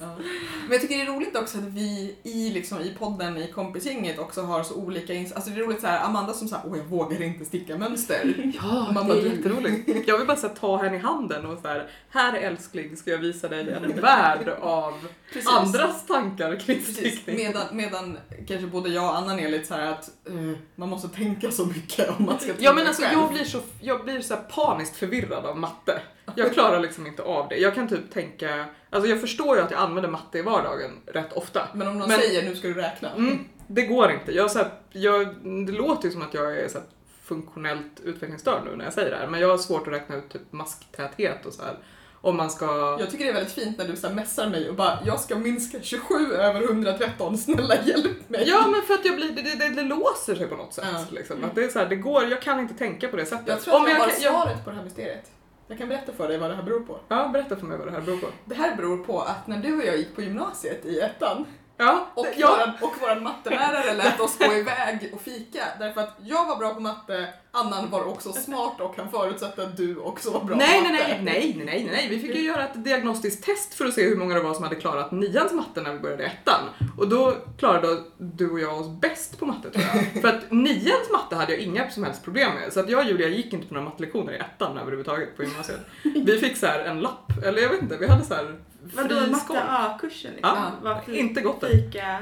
Ja. Men jag tycker det är roligt också att vi i, liksom, i podden, i kompisgänget också har så olika ins- Alltså det är roligt så här, Amanda som säger åh jag vågar inte sticka mönster. Ja, Man det är jätteroligt. Jag vill bara så här, ta henne i handen och så här, här älskling ska jag visa dig en värld av Precis. andras tankar kring stickning. Medan, medan kanske både jag och Annan är lite så här att eh, man måste tänka så mycket om man ska Ja tänka men alltså själv. jag blir så, jag blir så paniskt förvirrad av matte. Jag klarar liksom inte av det. Jag kan typ tänka, alltså jag förstår ju att jag använder matte i vardagen rätt ofta. Men om någon Men- säger nu ska du räkna. Mm, det går inte. Jag, så här, jag, det låter ju som att jag är så här, funktionellt utvecklingsstörd nu när jag säger det här, men jag har svårt att räkna ut typ masktäthet och så här. Om man ska... Jag tycker det är väldigt fint när du så här messar mig och bara jag ska minska 27 över 113, snälla hjälp mig. Ja men för att jag blir, det, det, det låser sig på något sätt. Ja. Liksom. Att det är så här, det går, jag kan inte tänka på det sättet. Jag tror att jag, har kan- svaret på det här mysteriet. Jag kan berätta för dig vad det här beror på. Ja, berätta för mig vad det här beror på. Det här beror på att när du och jag gick på gymnasiet i ettan Ja, och, ja. våran, och våran mattelärare lät oss gå iväg och fika därför att jag var bra på matte, Annan var också smart och han förutsatte att du också var bra Nej, på matte. nej, nej, nej, nej, nej. Vi fick ju göra ett diagnostiskt test för att se hur många det var som hade klarat nians matte när vi började ettan. Och då klarade du och jag oss bäst på matte tror jag. För att nians matte hade jag inga som helst problem med. Så att jag och Julia gick inte på några mattelektioner i ettan överhuvudtaget på gymnasiet. Vi fick så här en lapp, eller jag vet inte, vi hade så här Vadå matte. A-kursen liksom? Ja, Var inte gott det. Fika.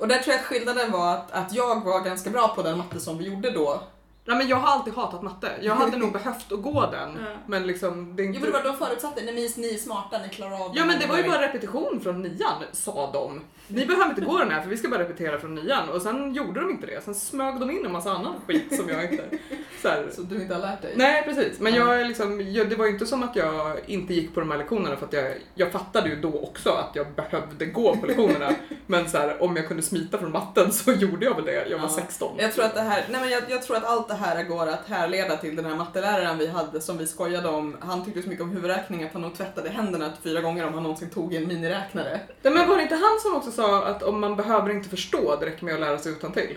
Och där tror jag att skillnaden var att, att jag var ganska bra på den matte som vi gjorde då. Nej men jag har alltid hatat matte. Jag hade nog behövt att gå den. Ja. Men liksom, det är Jo inte... men det var de förutsatte, nej ni, ni är smarta, ni klarar av Ja men det var ju här." bara repetition från nian, sa de. Ni behöver inte gå den här för vi ska bara repetera från nian. Och sen gjorde de inte det. Sen smög de in en massa annan skit som jag inte... Så här. Så du inte har lärt dig? Nej precis, men jag är liksom, jag, det var ju inte som att jag inte gick på de här lektionerna för att jag, jag fattade ju då också att jag behövde gå på lektionerna. men så här, om jag kunde smita från matten så gjorde jag väl det, jag var Ja. 16. Jag tror, att det här, nej men jag, jag tror att allt det här går att härleda till den här matteläraren vi hade som vi skojade om. Han tyckte så mycket om huvudräkning att han nog tvättade händerna fyra gånger om han någonsin tog en miniräknare. Nej, men var det inte han som också sa att om man behöver inte förstå, det räcker med att lära sig utan till.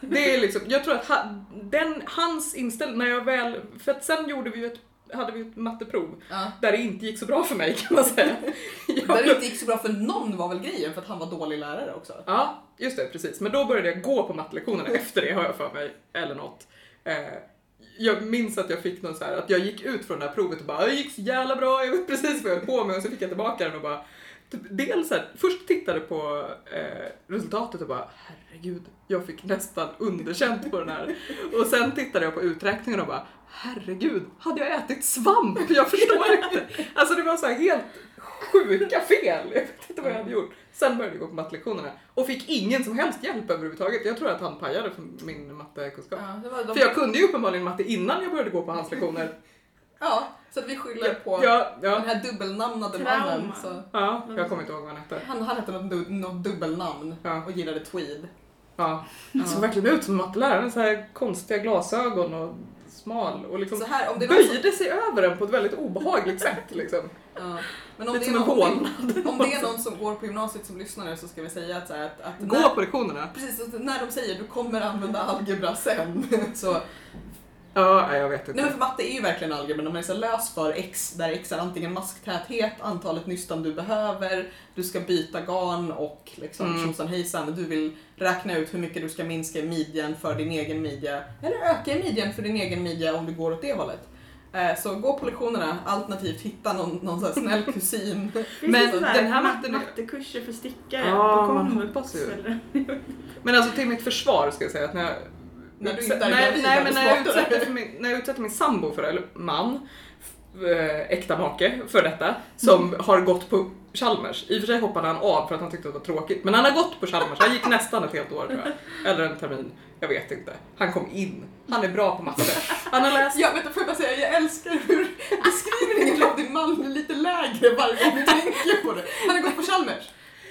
Det är liksom, jag tror att ha, den, hans inställning, när jag väl, för att sen gjorde vi ju ett, hade vi ett matteprov Ja. där det inte gick så bra för mig kan man säga. Där Jag, det inte gick så bra för någon var väl grejen för att han var dålig lärare också. ja, just det, precis. Men då började jag gå på mattelektionerna efter det har jag för mig, eller något. Eh, jag minns att jag fick någon så här, att jag gick ut från det här provet och bara det gick så jävla bra, jag vet precis vad jag höll på med och så fick jag tillbaka den och bara typ, dels så här, först tittade på eh, resultatet och bara herregud, jag fick nästan underkänt på den här. Och sen tittade jag på uträkningen och bara herregud, hade jag ätit svamp? Jag förstår inte. Alltså det var så här helt sjuka fel. Jag vet inte vad jag hade gjort. Sen började jag gå på mattelektionerna och fick ingen som helst hjälp överhuvudtaget. Jag tror att han pajade för min mattekunskap. Ja, de, För jag kunde ju uppenbarligen matte innan jag började gå på hans lektioner. ja så att vi skyller på Ja, den ja, här dubbelnamnade Trauma. mannen. Så. ja, jag kommer inte ihåg vad han hette. Han, han hette något, något dubbelnamn Ja. och gillade tweed. Ja. Han såg verkligen ut som matteläraren, så här konstiga glasögon och smal och liksom Så här, om det någon som, böjde sig över den på ett väldigt obehagligt sätt liksom. ja. Men om Lite det, är en någon, hålnad. om det är någon som går på gymnasiet som lyssnar nu så ska vi säga att, så här, att, att Gå när, på lektionerna. Precis, när de säger du kommer använda algebra sen. Så, Ja, jag vet inte. nej men för matte är ju verkligen algebra, när man är så lös för x, där x är antingen masktät, antalet nystan du behöver, du ska byta garn och liksom Mm. tjosan hejsan, du vill räkna ut hur mycket du ska minska i midjan för din egen midja, eller öka i midjan för din egen midja om du går åt det hållet. Eh, Så gå på lektionerna, alternativt hitta någon, någon sån här snäll kusin. Men den här mat- matten- mattekurser för stickare Ja, på man komvux? eller? Men alltså till mitt försvar ska jag säga att när jag När du inte är nej, gravid nej, är men du när jag, utsätter min, när jag utsätter min sambo för det, eller man, eh, äkta make för detta, som Mm. har gått på Chalmers. I och för sig hoppade han av för att han tyckte att det var tråkigt, men han har gått på Chalmers. Han gick nästan ett helt år tror jag. Eller en termin. Jag vet inte. Han kom in. Han är bra på matte. Han har läst Ja, vänta, får jag bara säga, jag älskar hur beskrivningen av din man är lite lägre varje gång du tänker på det. Han har gått på Chalmers.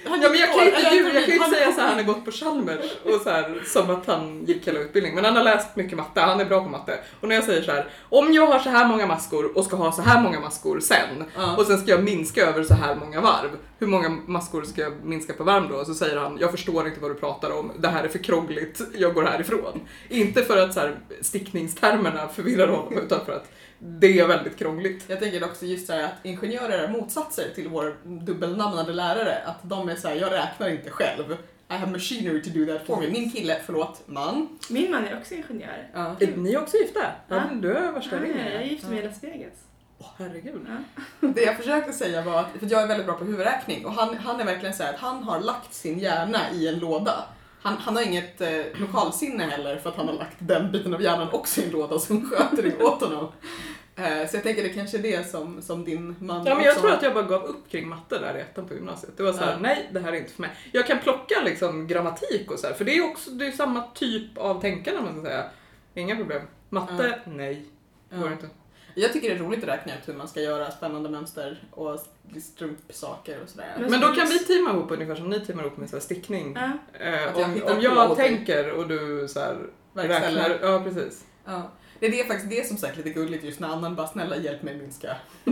Han Ja men jag kan ju inte, ljuga, jag kan inte säga så här, han har gått på Chalmers och så här, som att han gick hela utbildningen. Men han har läst mycket matte, han är bra på matte. Och när jag säger så här, om jag har så här många maskor och ska ha så här många maskor sen Ja. och sen ska jag minska över så här många varv. Hur många maskor ska jag minska per varv då? Och så säger han, jag förstår inte vad du pratar om, det här är för krångligt, jag går härifrån. Inte för att så här, stickningstermerna förvirrar honom utan för att det är väldigt krångligt. Jag tänker också just så här att ingenjörer är motsatser till vår dubbelnamnade lärare. Att de är så här, jag räknar inte själv. I have machinery to do that for me. Min kille, förlåt, man. Min man är också ingenjör. Ja. Är ni också gifta? Ja. Ja. Du har värsta Ja, jag är gift med i Ja. Las Vegas. Åh herregud. Ja. Det jag försökte säga var att, för jag är väldigt bra på huvudräkning och han, han är verkligen så här att han har lagt sin hjärna i en låda. Han, han har inget eh, lokalsinne heller för att han har lagt den biten av hjärnan också i en låda som sköter det åt honom. Eh, så jag tänker det kanske är det som, som din man Ja men jag också tror att jag bara gav upp kring matte där i ettan på gymnasiet. Det var såhär, Ja. nej det här är inte för mig. Jag kan plocka liksom grammatik och så här, för det är också det är samma typ av tänkande man ska säga. Inga problem. Matte, nej. Det går Ja. inte. Jag tycker det är roligt att räkna ut hur man ska göra spännande mönster och strumpsaker och sådär. Men- Men då kan vi teama ihop ungefär som ni teamar ihop med så här stickning. Ja. Eh, Att jag om, om jag tänker och du så här Verkställer. räknar. Ja precis. Ja. Det är det faktiskt det som sagt lite gulligt just när Annan bara snälla hjälp mig minska.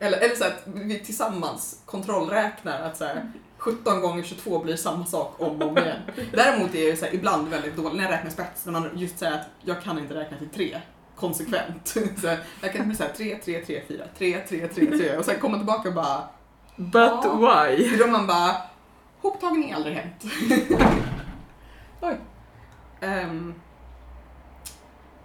eller, eller så att vi tillsammans kontrollräknar att så här, 17 gånger 22 blir samma sak om och om igen. Däremot är jag så här, ibland väldigt dålig när jag räknar spets, när man just säger att jag kan inte räkna till tre konsekvent. Så jag kan bli såhär 3, 3, 3, 4, 3, 3, 3, 3 och sen komma tillbaka och bara, But Ja. why? är då man bara, hoptagning aldrig hänt. Oj. Um,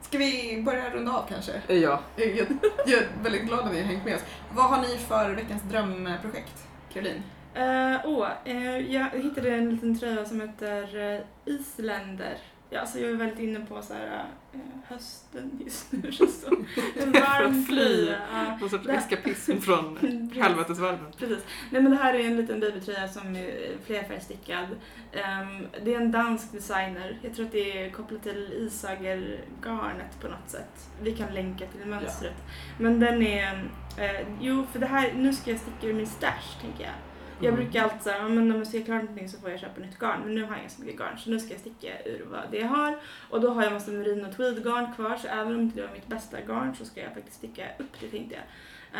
ska vi börja runda av kanske? Ja. Jag, jag, jag är väldigt glad att ni har hängt med oss. Vad har ni för veckans drömprojekt, Caroline? Eh, åh, eh, jag hittade en liten tröja som heter uh, Isländer. Ja, alltså jag är väldigt inne på så här, eh, hösten just nu. Så. En För varm att fly. tröja. ja. Någon sorts Det- eskapism från helvetesvärlden. Precis. Nej men det här är en liten babytröja som är flerfärgstickad. Um, det är en dansk designer. Jag tror att det är kopplat till Isager-garnet på något sätt. Vi kan länka till mönstret. Men den är... eh, jo, för det här, nu ska jag sticka ur min stash tänker jag. Jag Mm. brukar alltid säga, men om jag ser klart någonting så får jag köpa nytt garn. Men nu har jag så mycket garn så nu ska jag sticka ur vad det jag har. Och då har jag massa merino tweed-garn kvar så även om inte det var mitt bästa garn så ska jag faktiskt sticka upp det tänkte jag.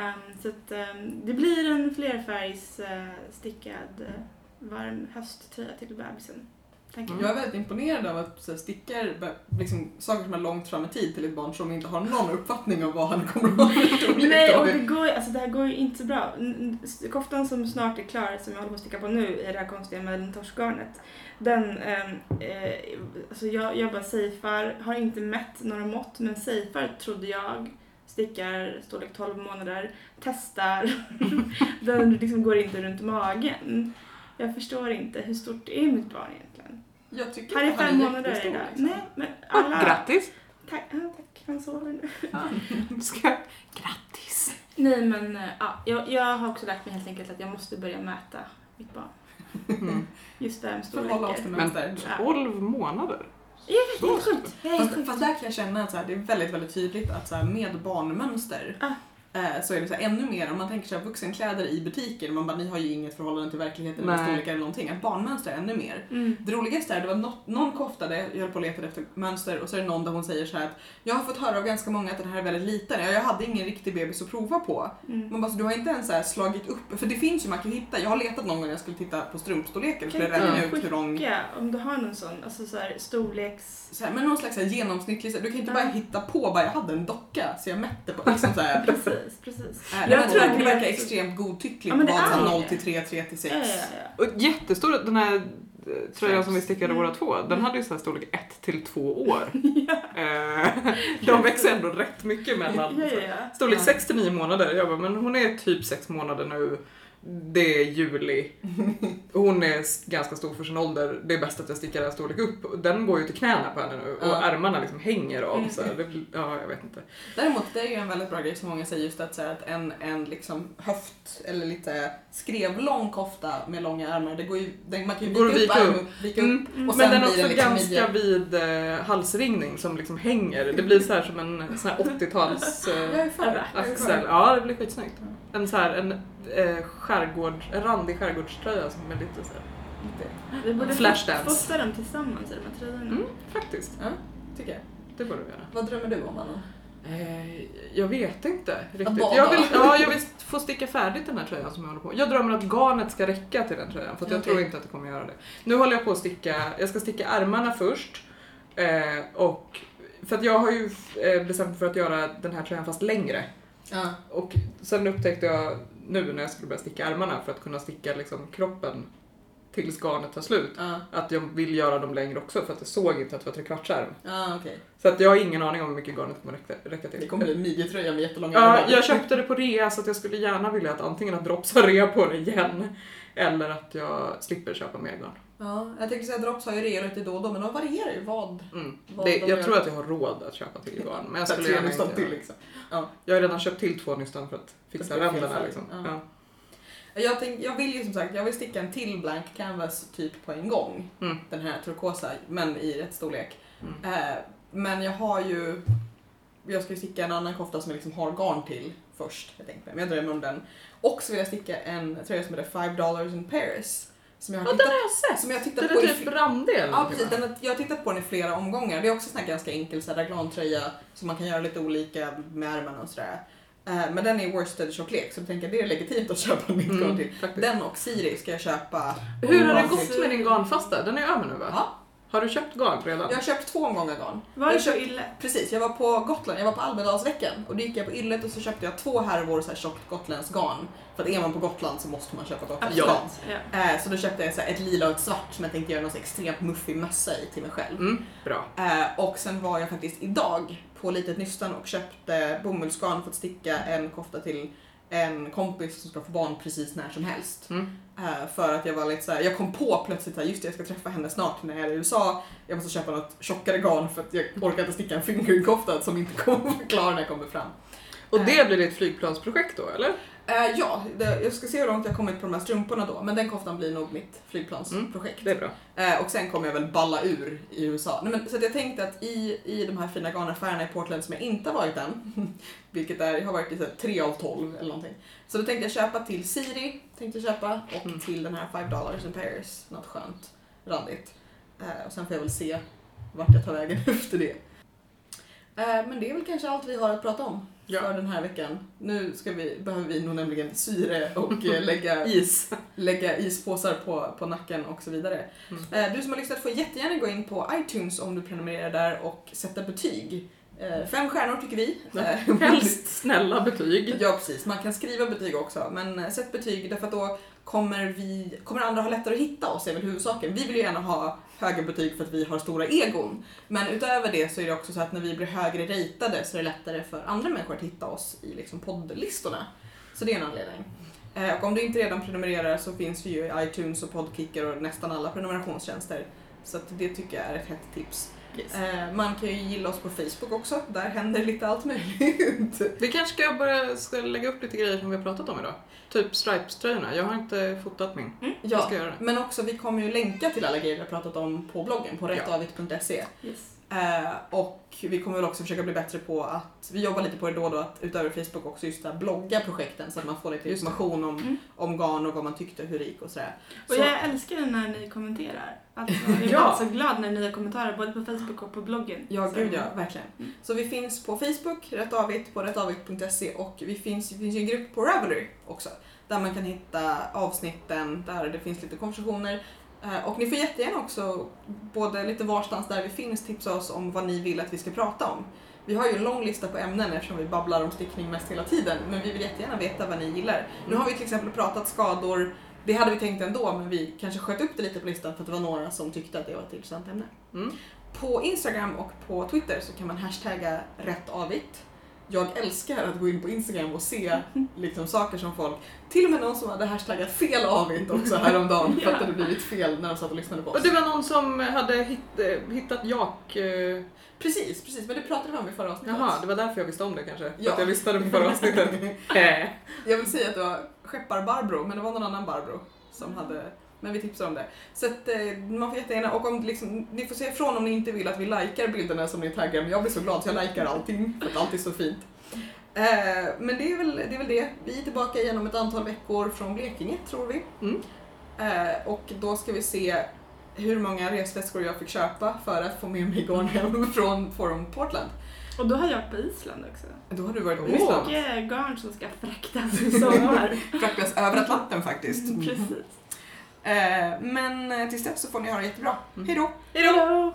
Ehm, så att ehm, det blir en flerfärgs uh, stickad eh, varm hösttröja till bebisen. Tänker Jag är väldigt imponerad av att så här, stickar liksom, saker som är långt fram i tid till ett barn som inte har någon uppfattning om vad han kommer att ha för storlek Nej, och det. går, alltså det här går ju inte så bra. Koftan som snart är klar, som jag håller på att sticka på nu i det här konstiga mellantorsgarnet. Den, ehm, eh, alltså jag, jag bara safear, har inte mätt några mått, men safear trodde jag. Stickar storlek 12 månader, testar. den liksom går inte runt magen. Jag förstår inte, hur stort är mitt barn egentligen? Jag tycker Han är att fem månader idag. liksom. Nej, men alla... Grattis! Tack, ja, tack, han sover nu. Ska... Grattis! Nej men eh, ja, jag, jag har också lärt mig helt enkelt att jag måste börja mäta mitt barn. Mm. Just det med storlekar. Men mönster. 12 månader? Jag vet, det är helt sjukt. Fast, sjukt. fast där kan jag känna att så här, det är väldigt, väldigt tydligt att så här, med barnmönster Ah. Eh, så är det så här, ännu mer, om man tänker sig vuxenkläder i butiker, man bara, ni har ju inget förhållande till verkligheten eller storlekar eller någonting, att barnmönster är ännu mer. Mm. Det roligaste är, det var något, någon kofta där jag höll på och letade efter mönster och så är det någon där hon säger så här att jag har fått höra av ganska många att den här är väldigt liten, ja, jag hade ingen riktig bebis att prova på. Mm. Man bara, så du har inte ens så slagit upp, för det finns ju man kan hitta, jag har letat någon gång när jag skulle titta på strumpstorleken skulle Kan räkna ut hur lång om du har någon sån, alltså så här, storleks... så här, men någon slags så här genomsnittlig, du kan inte bara Ja. hitta på bara jag hade en docka så jag mätte på liksom så här. Precis, precis. Äh, Jag jag tror att det verkar extremt godtyckligt Ja, vad som är 0 det. till 3, 3 till 6. Ja, ja, ja. Och jättestor, den här eh, tröjan som vi stickade Mm. båda två, den hade ju så här storlek 1 till 2 år. ja. Eh, De växer ändå rätt mycket mellan. Ja, ja, ja. Storlek Ja. 6 till 9 månader. Jag bara, men hon är typ 6 månader nu. Det är juli. Hon är ganska stor för sin ålder. Det är bäst att jag stickar den storlek upp. Den går ju till knäna på henne nu och Ja. ärmarna liksom hänger av. Mm. Så det, ja, jag vet inte. Däremot, det är ju en väldigt bra grej som många säger just att, så att en, en liksom höft eller lite skrevlång kofta med långa ärmar, det går ju, den, man kan ju Går att vika upp vika vika upp Mm. och Men sen den är också liksom ganska vid eh, halsringning som liksom hänger. Det blir så här som en sån här 80-tals Jag eh, axel. Ja, det blir skitsnyggt. En så här, en eh, skärgård, en randig skärgårdströja som är lite så här, lite, Vi borde Flashdance. fosta dem tillsammans i de här tröjorna. mm, faktiskt. Ja, tycker jag. Det borde vi göra. Vad drömmer du om, Anna? Eh, jag vet inte riktigt. bada. Jag vill, ja, jag vill få sticka färdigt den här tröjan som jag håller på Jag drömmer att garnet ska räcka till den tröjan för att jag Okej. tror inte att det kommer göra det. Nu håller jag på att sticka, jag ska sticka ärmarna först eh, och för att jag har ju eh, bestämt mig för att göra den här tröjan fast längre. Ja. Och sen upptäckte jag nu när jag skulle börja sticka ärmarna för att kunna sticka liksom kroppen tills garnet tar slut. Ja, Att jag vill göra dem längre också för att jag såg inte att det var trekvartsärm. ja okej. Så att jag har ingen aning om hur mycket garnet kommer räcka, räcka till. Det kommer bli en midjetröja med jättelånga Ja, ärmar. jag köpte det på rea så att jag skulle gärna vilja att antingen att Drops har rea på det igen eller att jag slipper köpa mer garn. Ja, jag tänker säga Drops har ju rea lite då och då, men de varierar ju vad. Mm. Vad Det, de jag gör. tror att jag har råd att köpa till garn men jag skulle gärna inte till liksom. Jag har redan köpt till två nystan för att fixa ränderna liksom. Ja. Ja. Jag, tänk, jag vill ju som sagt, jag vill sticka en till blank canvas typ på en gång. Mm. Den här turkosa, men i rätt storlek. Mm. Eh, men jag har ju, jag ska ju sticka en annan kofta som jag liksom har garn till först. Jag tänkte, men jag drömmer om den. Och så vill jag sticka en tröja som heter 5 dollars in Paris. Som jag har Ja, den tittat, har jag sett! som jag har Den tittat är typ eller Ja precis, den, jag har tittat på den i flera omgångar. Det är också en ganska enkel raglantröja som man kan göra lite olika med ärmarna och sådär. Eh, men den är worsted tjocklek så jag tänker det är legitimt att köpa nytt garn Mm, till. faktiskt. Den och Siri ska jag köpa. Hur har det gått med din garnfasta? Den är över nu va? Ja, Har du köpt garn redan? jag har köpt två omgångar garn. Var det Jag köpt- illa? Precis, jag var på Gotland, jag var på Almedalsveckan och då gick jag på Yllet och så köpte jag två härvor så här tjockt gotländskt garn. För att är man på Gotland så måste man köpa gotländskt Ja. garn. Ja. Eh, så då köpte jag så här ett lila och ett svart som jag tänkte göra någon så extremt muffig mössa i till mig själv. Mm, bra. Eh, och sen var jag faktiskt idag på Litet Nystan och köpte bomullsgarn för att sticka en kofta till en kompis som ska få barn precis när som helst. Mm. Eh, för att jag var lite så här, jag kom på plötsligt att just det, jag ska träffa henne snart när jag är i USA. Jag måste köpa något tjockare garn för att jag orkar inte sticka en fingerkofta som inte kommer att vara klar när jag kommer fram. Och det blir ditt flygplansprojekt då eller? Eh, ja, det, jag ska se hur långt jag kommit på de här strumporna då, men den koftan blir nog mitt flygplansprojekt. Det är bra. Eh, och sen kommer jag väl balla ur i USA. Nej, men, så jag tänkte att i, i de här fina garnaffärerna i Portland som jag inte har varit än, vilket är, jag har varit i så här, 3 av 12 eller någonting. Så då tänkte jag köpa till Siri, tänkte jag köpa, och Mm. till den här 5 dollars in Paris, något skönt, randigt. Eh, och sen får jag väl se vart jag tar vägen efter det. Men det är väl kanske allt vi har att prata om Ja. för den här veckan. Nu ska vi, behöver vi nog nämligen syre och eh, lägga Is. lägga ispåsar på, på nacken och så vidare. Mm. Eh, Du som har lyssnat får jättegärna gå in på iTunes om du prenumererar där och sätta betyg. Eh, Fem stjärnor tycker vi. Helst snälla betyg. Ja precis, man kan skriva betyg också men sätt betyg därför att då kommer, vi, kommer andra ha lättare att hitta oss är väl huvudsaken. Vi vill ju gärna ha höga betyg för att vi har stora egon. Men utöver det så är det också så att när vi blir högre ratade så är det lättare för andra människor att hitta oss i liksom poddlistorna. Så det är en anledning. Eh, och om du inte redan prenumererar så finns vi ju i iTunes och Podkicker och nästan alla prenumerationstjänster. Så att det tycker jag är ett hett tips. Eh, Man kan ju gilla oss på Facebook också, där händer lite allt möjligt. Vi kanske ska börja ska lägga upp lite grejer som vi har pratat om idag. Typ Stripes-tröjorna. Jag har inte fotat min. Jag Ja, men också vi kommer ju länka till alla grejer vi har pratat om på bloggen på rättavit.se. Yes. Eh, och vi kommer väl också försöka bli bättre på att, vi jobbar lite på det då och då, att utöver Facebook också just där blogga projekten så att man får lite information om, Mm. om garn och vad man tyckte, hur det gick och sådär. Och Så- jag älskar när ni kommenterar. Alltså, jag blir Ja. så glad när har kommentarer både på Facebook och på bloggen. Ja, Så- gud ja, verkligen. Mm. Så vi finns på Facebook, Rättavit, på rättavit.se och vi finns, det finns ju en grupp på Ravelry också. Där man kan hitta avsnitten, där det finns lite konversationer. Eh, Och ni får jättegärna också, både lite varstans där vi finns, tipsa oss om vad ni vill att vi ska prata om. Vi har ju en lång lista på ämnen eftersom vi babblar om stickning mest hela tiden, men vi vill jättegärna veta vad ni gillar. Nu har vi till exempel pratat skador, det hade vi tänkt ändå, men vi kanske sköt upp det lite på listan för att det var några som tyckte att det var ett intressant ämne. Mm. På Instagram och på Twitter så kan man hashtagga rättavigt. Jag älskar att gå in på Instagram och se liksom, saker som folk, till och med någon som hade hashtaggat fel avigt också häromdagen för att det hade blivit fel när de satt och lyssnade på oss. Och det var någon som hade hitt, eh, hittat jak... eh, Precis, precis, men det pratade vi om i förra avsnittet. Jaha, det var därför jag visste om det kanske. För Ja. att jag lyssnade på förra avsnittet. Jag vill säga att det var Skeppar-Barbro, men det var någon annan Barbro som hade men vi tipsar om det. Så att, eh, man får jättegärna, och om liksom, ni får säga ifrån om ni inte vill att vi likar bilderna som ni taggar, men jag blir så glad så jag likar allting, för att allt är så fint. Eh, men det är, väl, det är väl det. Vi är tillbaka igen om ett antal veckor från Blekinge, tror vi. Mm. Eh, och då ska vi se hur många resväskor jag fick köpa för att få med mig garn hem från Forum Portland. Och då har jag varit på Island också. Då har du varit på. Island. Mycket garn som ska fraktas i sommar. Fraktas över Atlanten faktiskt. Precis. Eh, men tills dess så får ni ha det jättebra. Mm. Hej då! Hej då!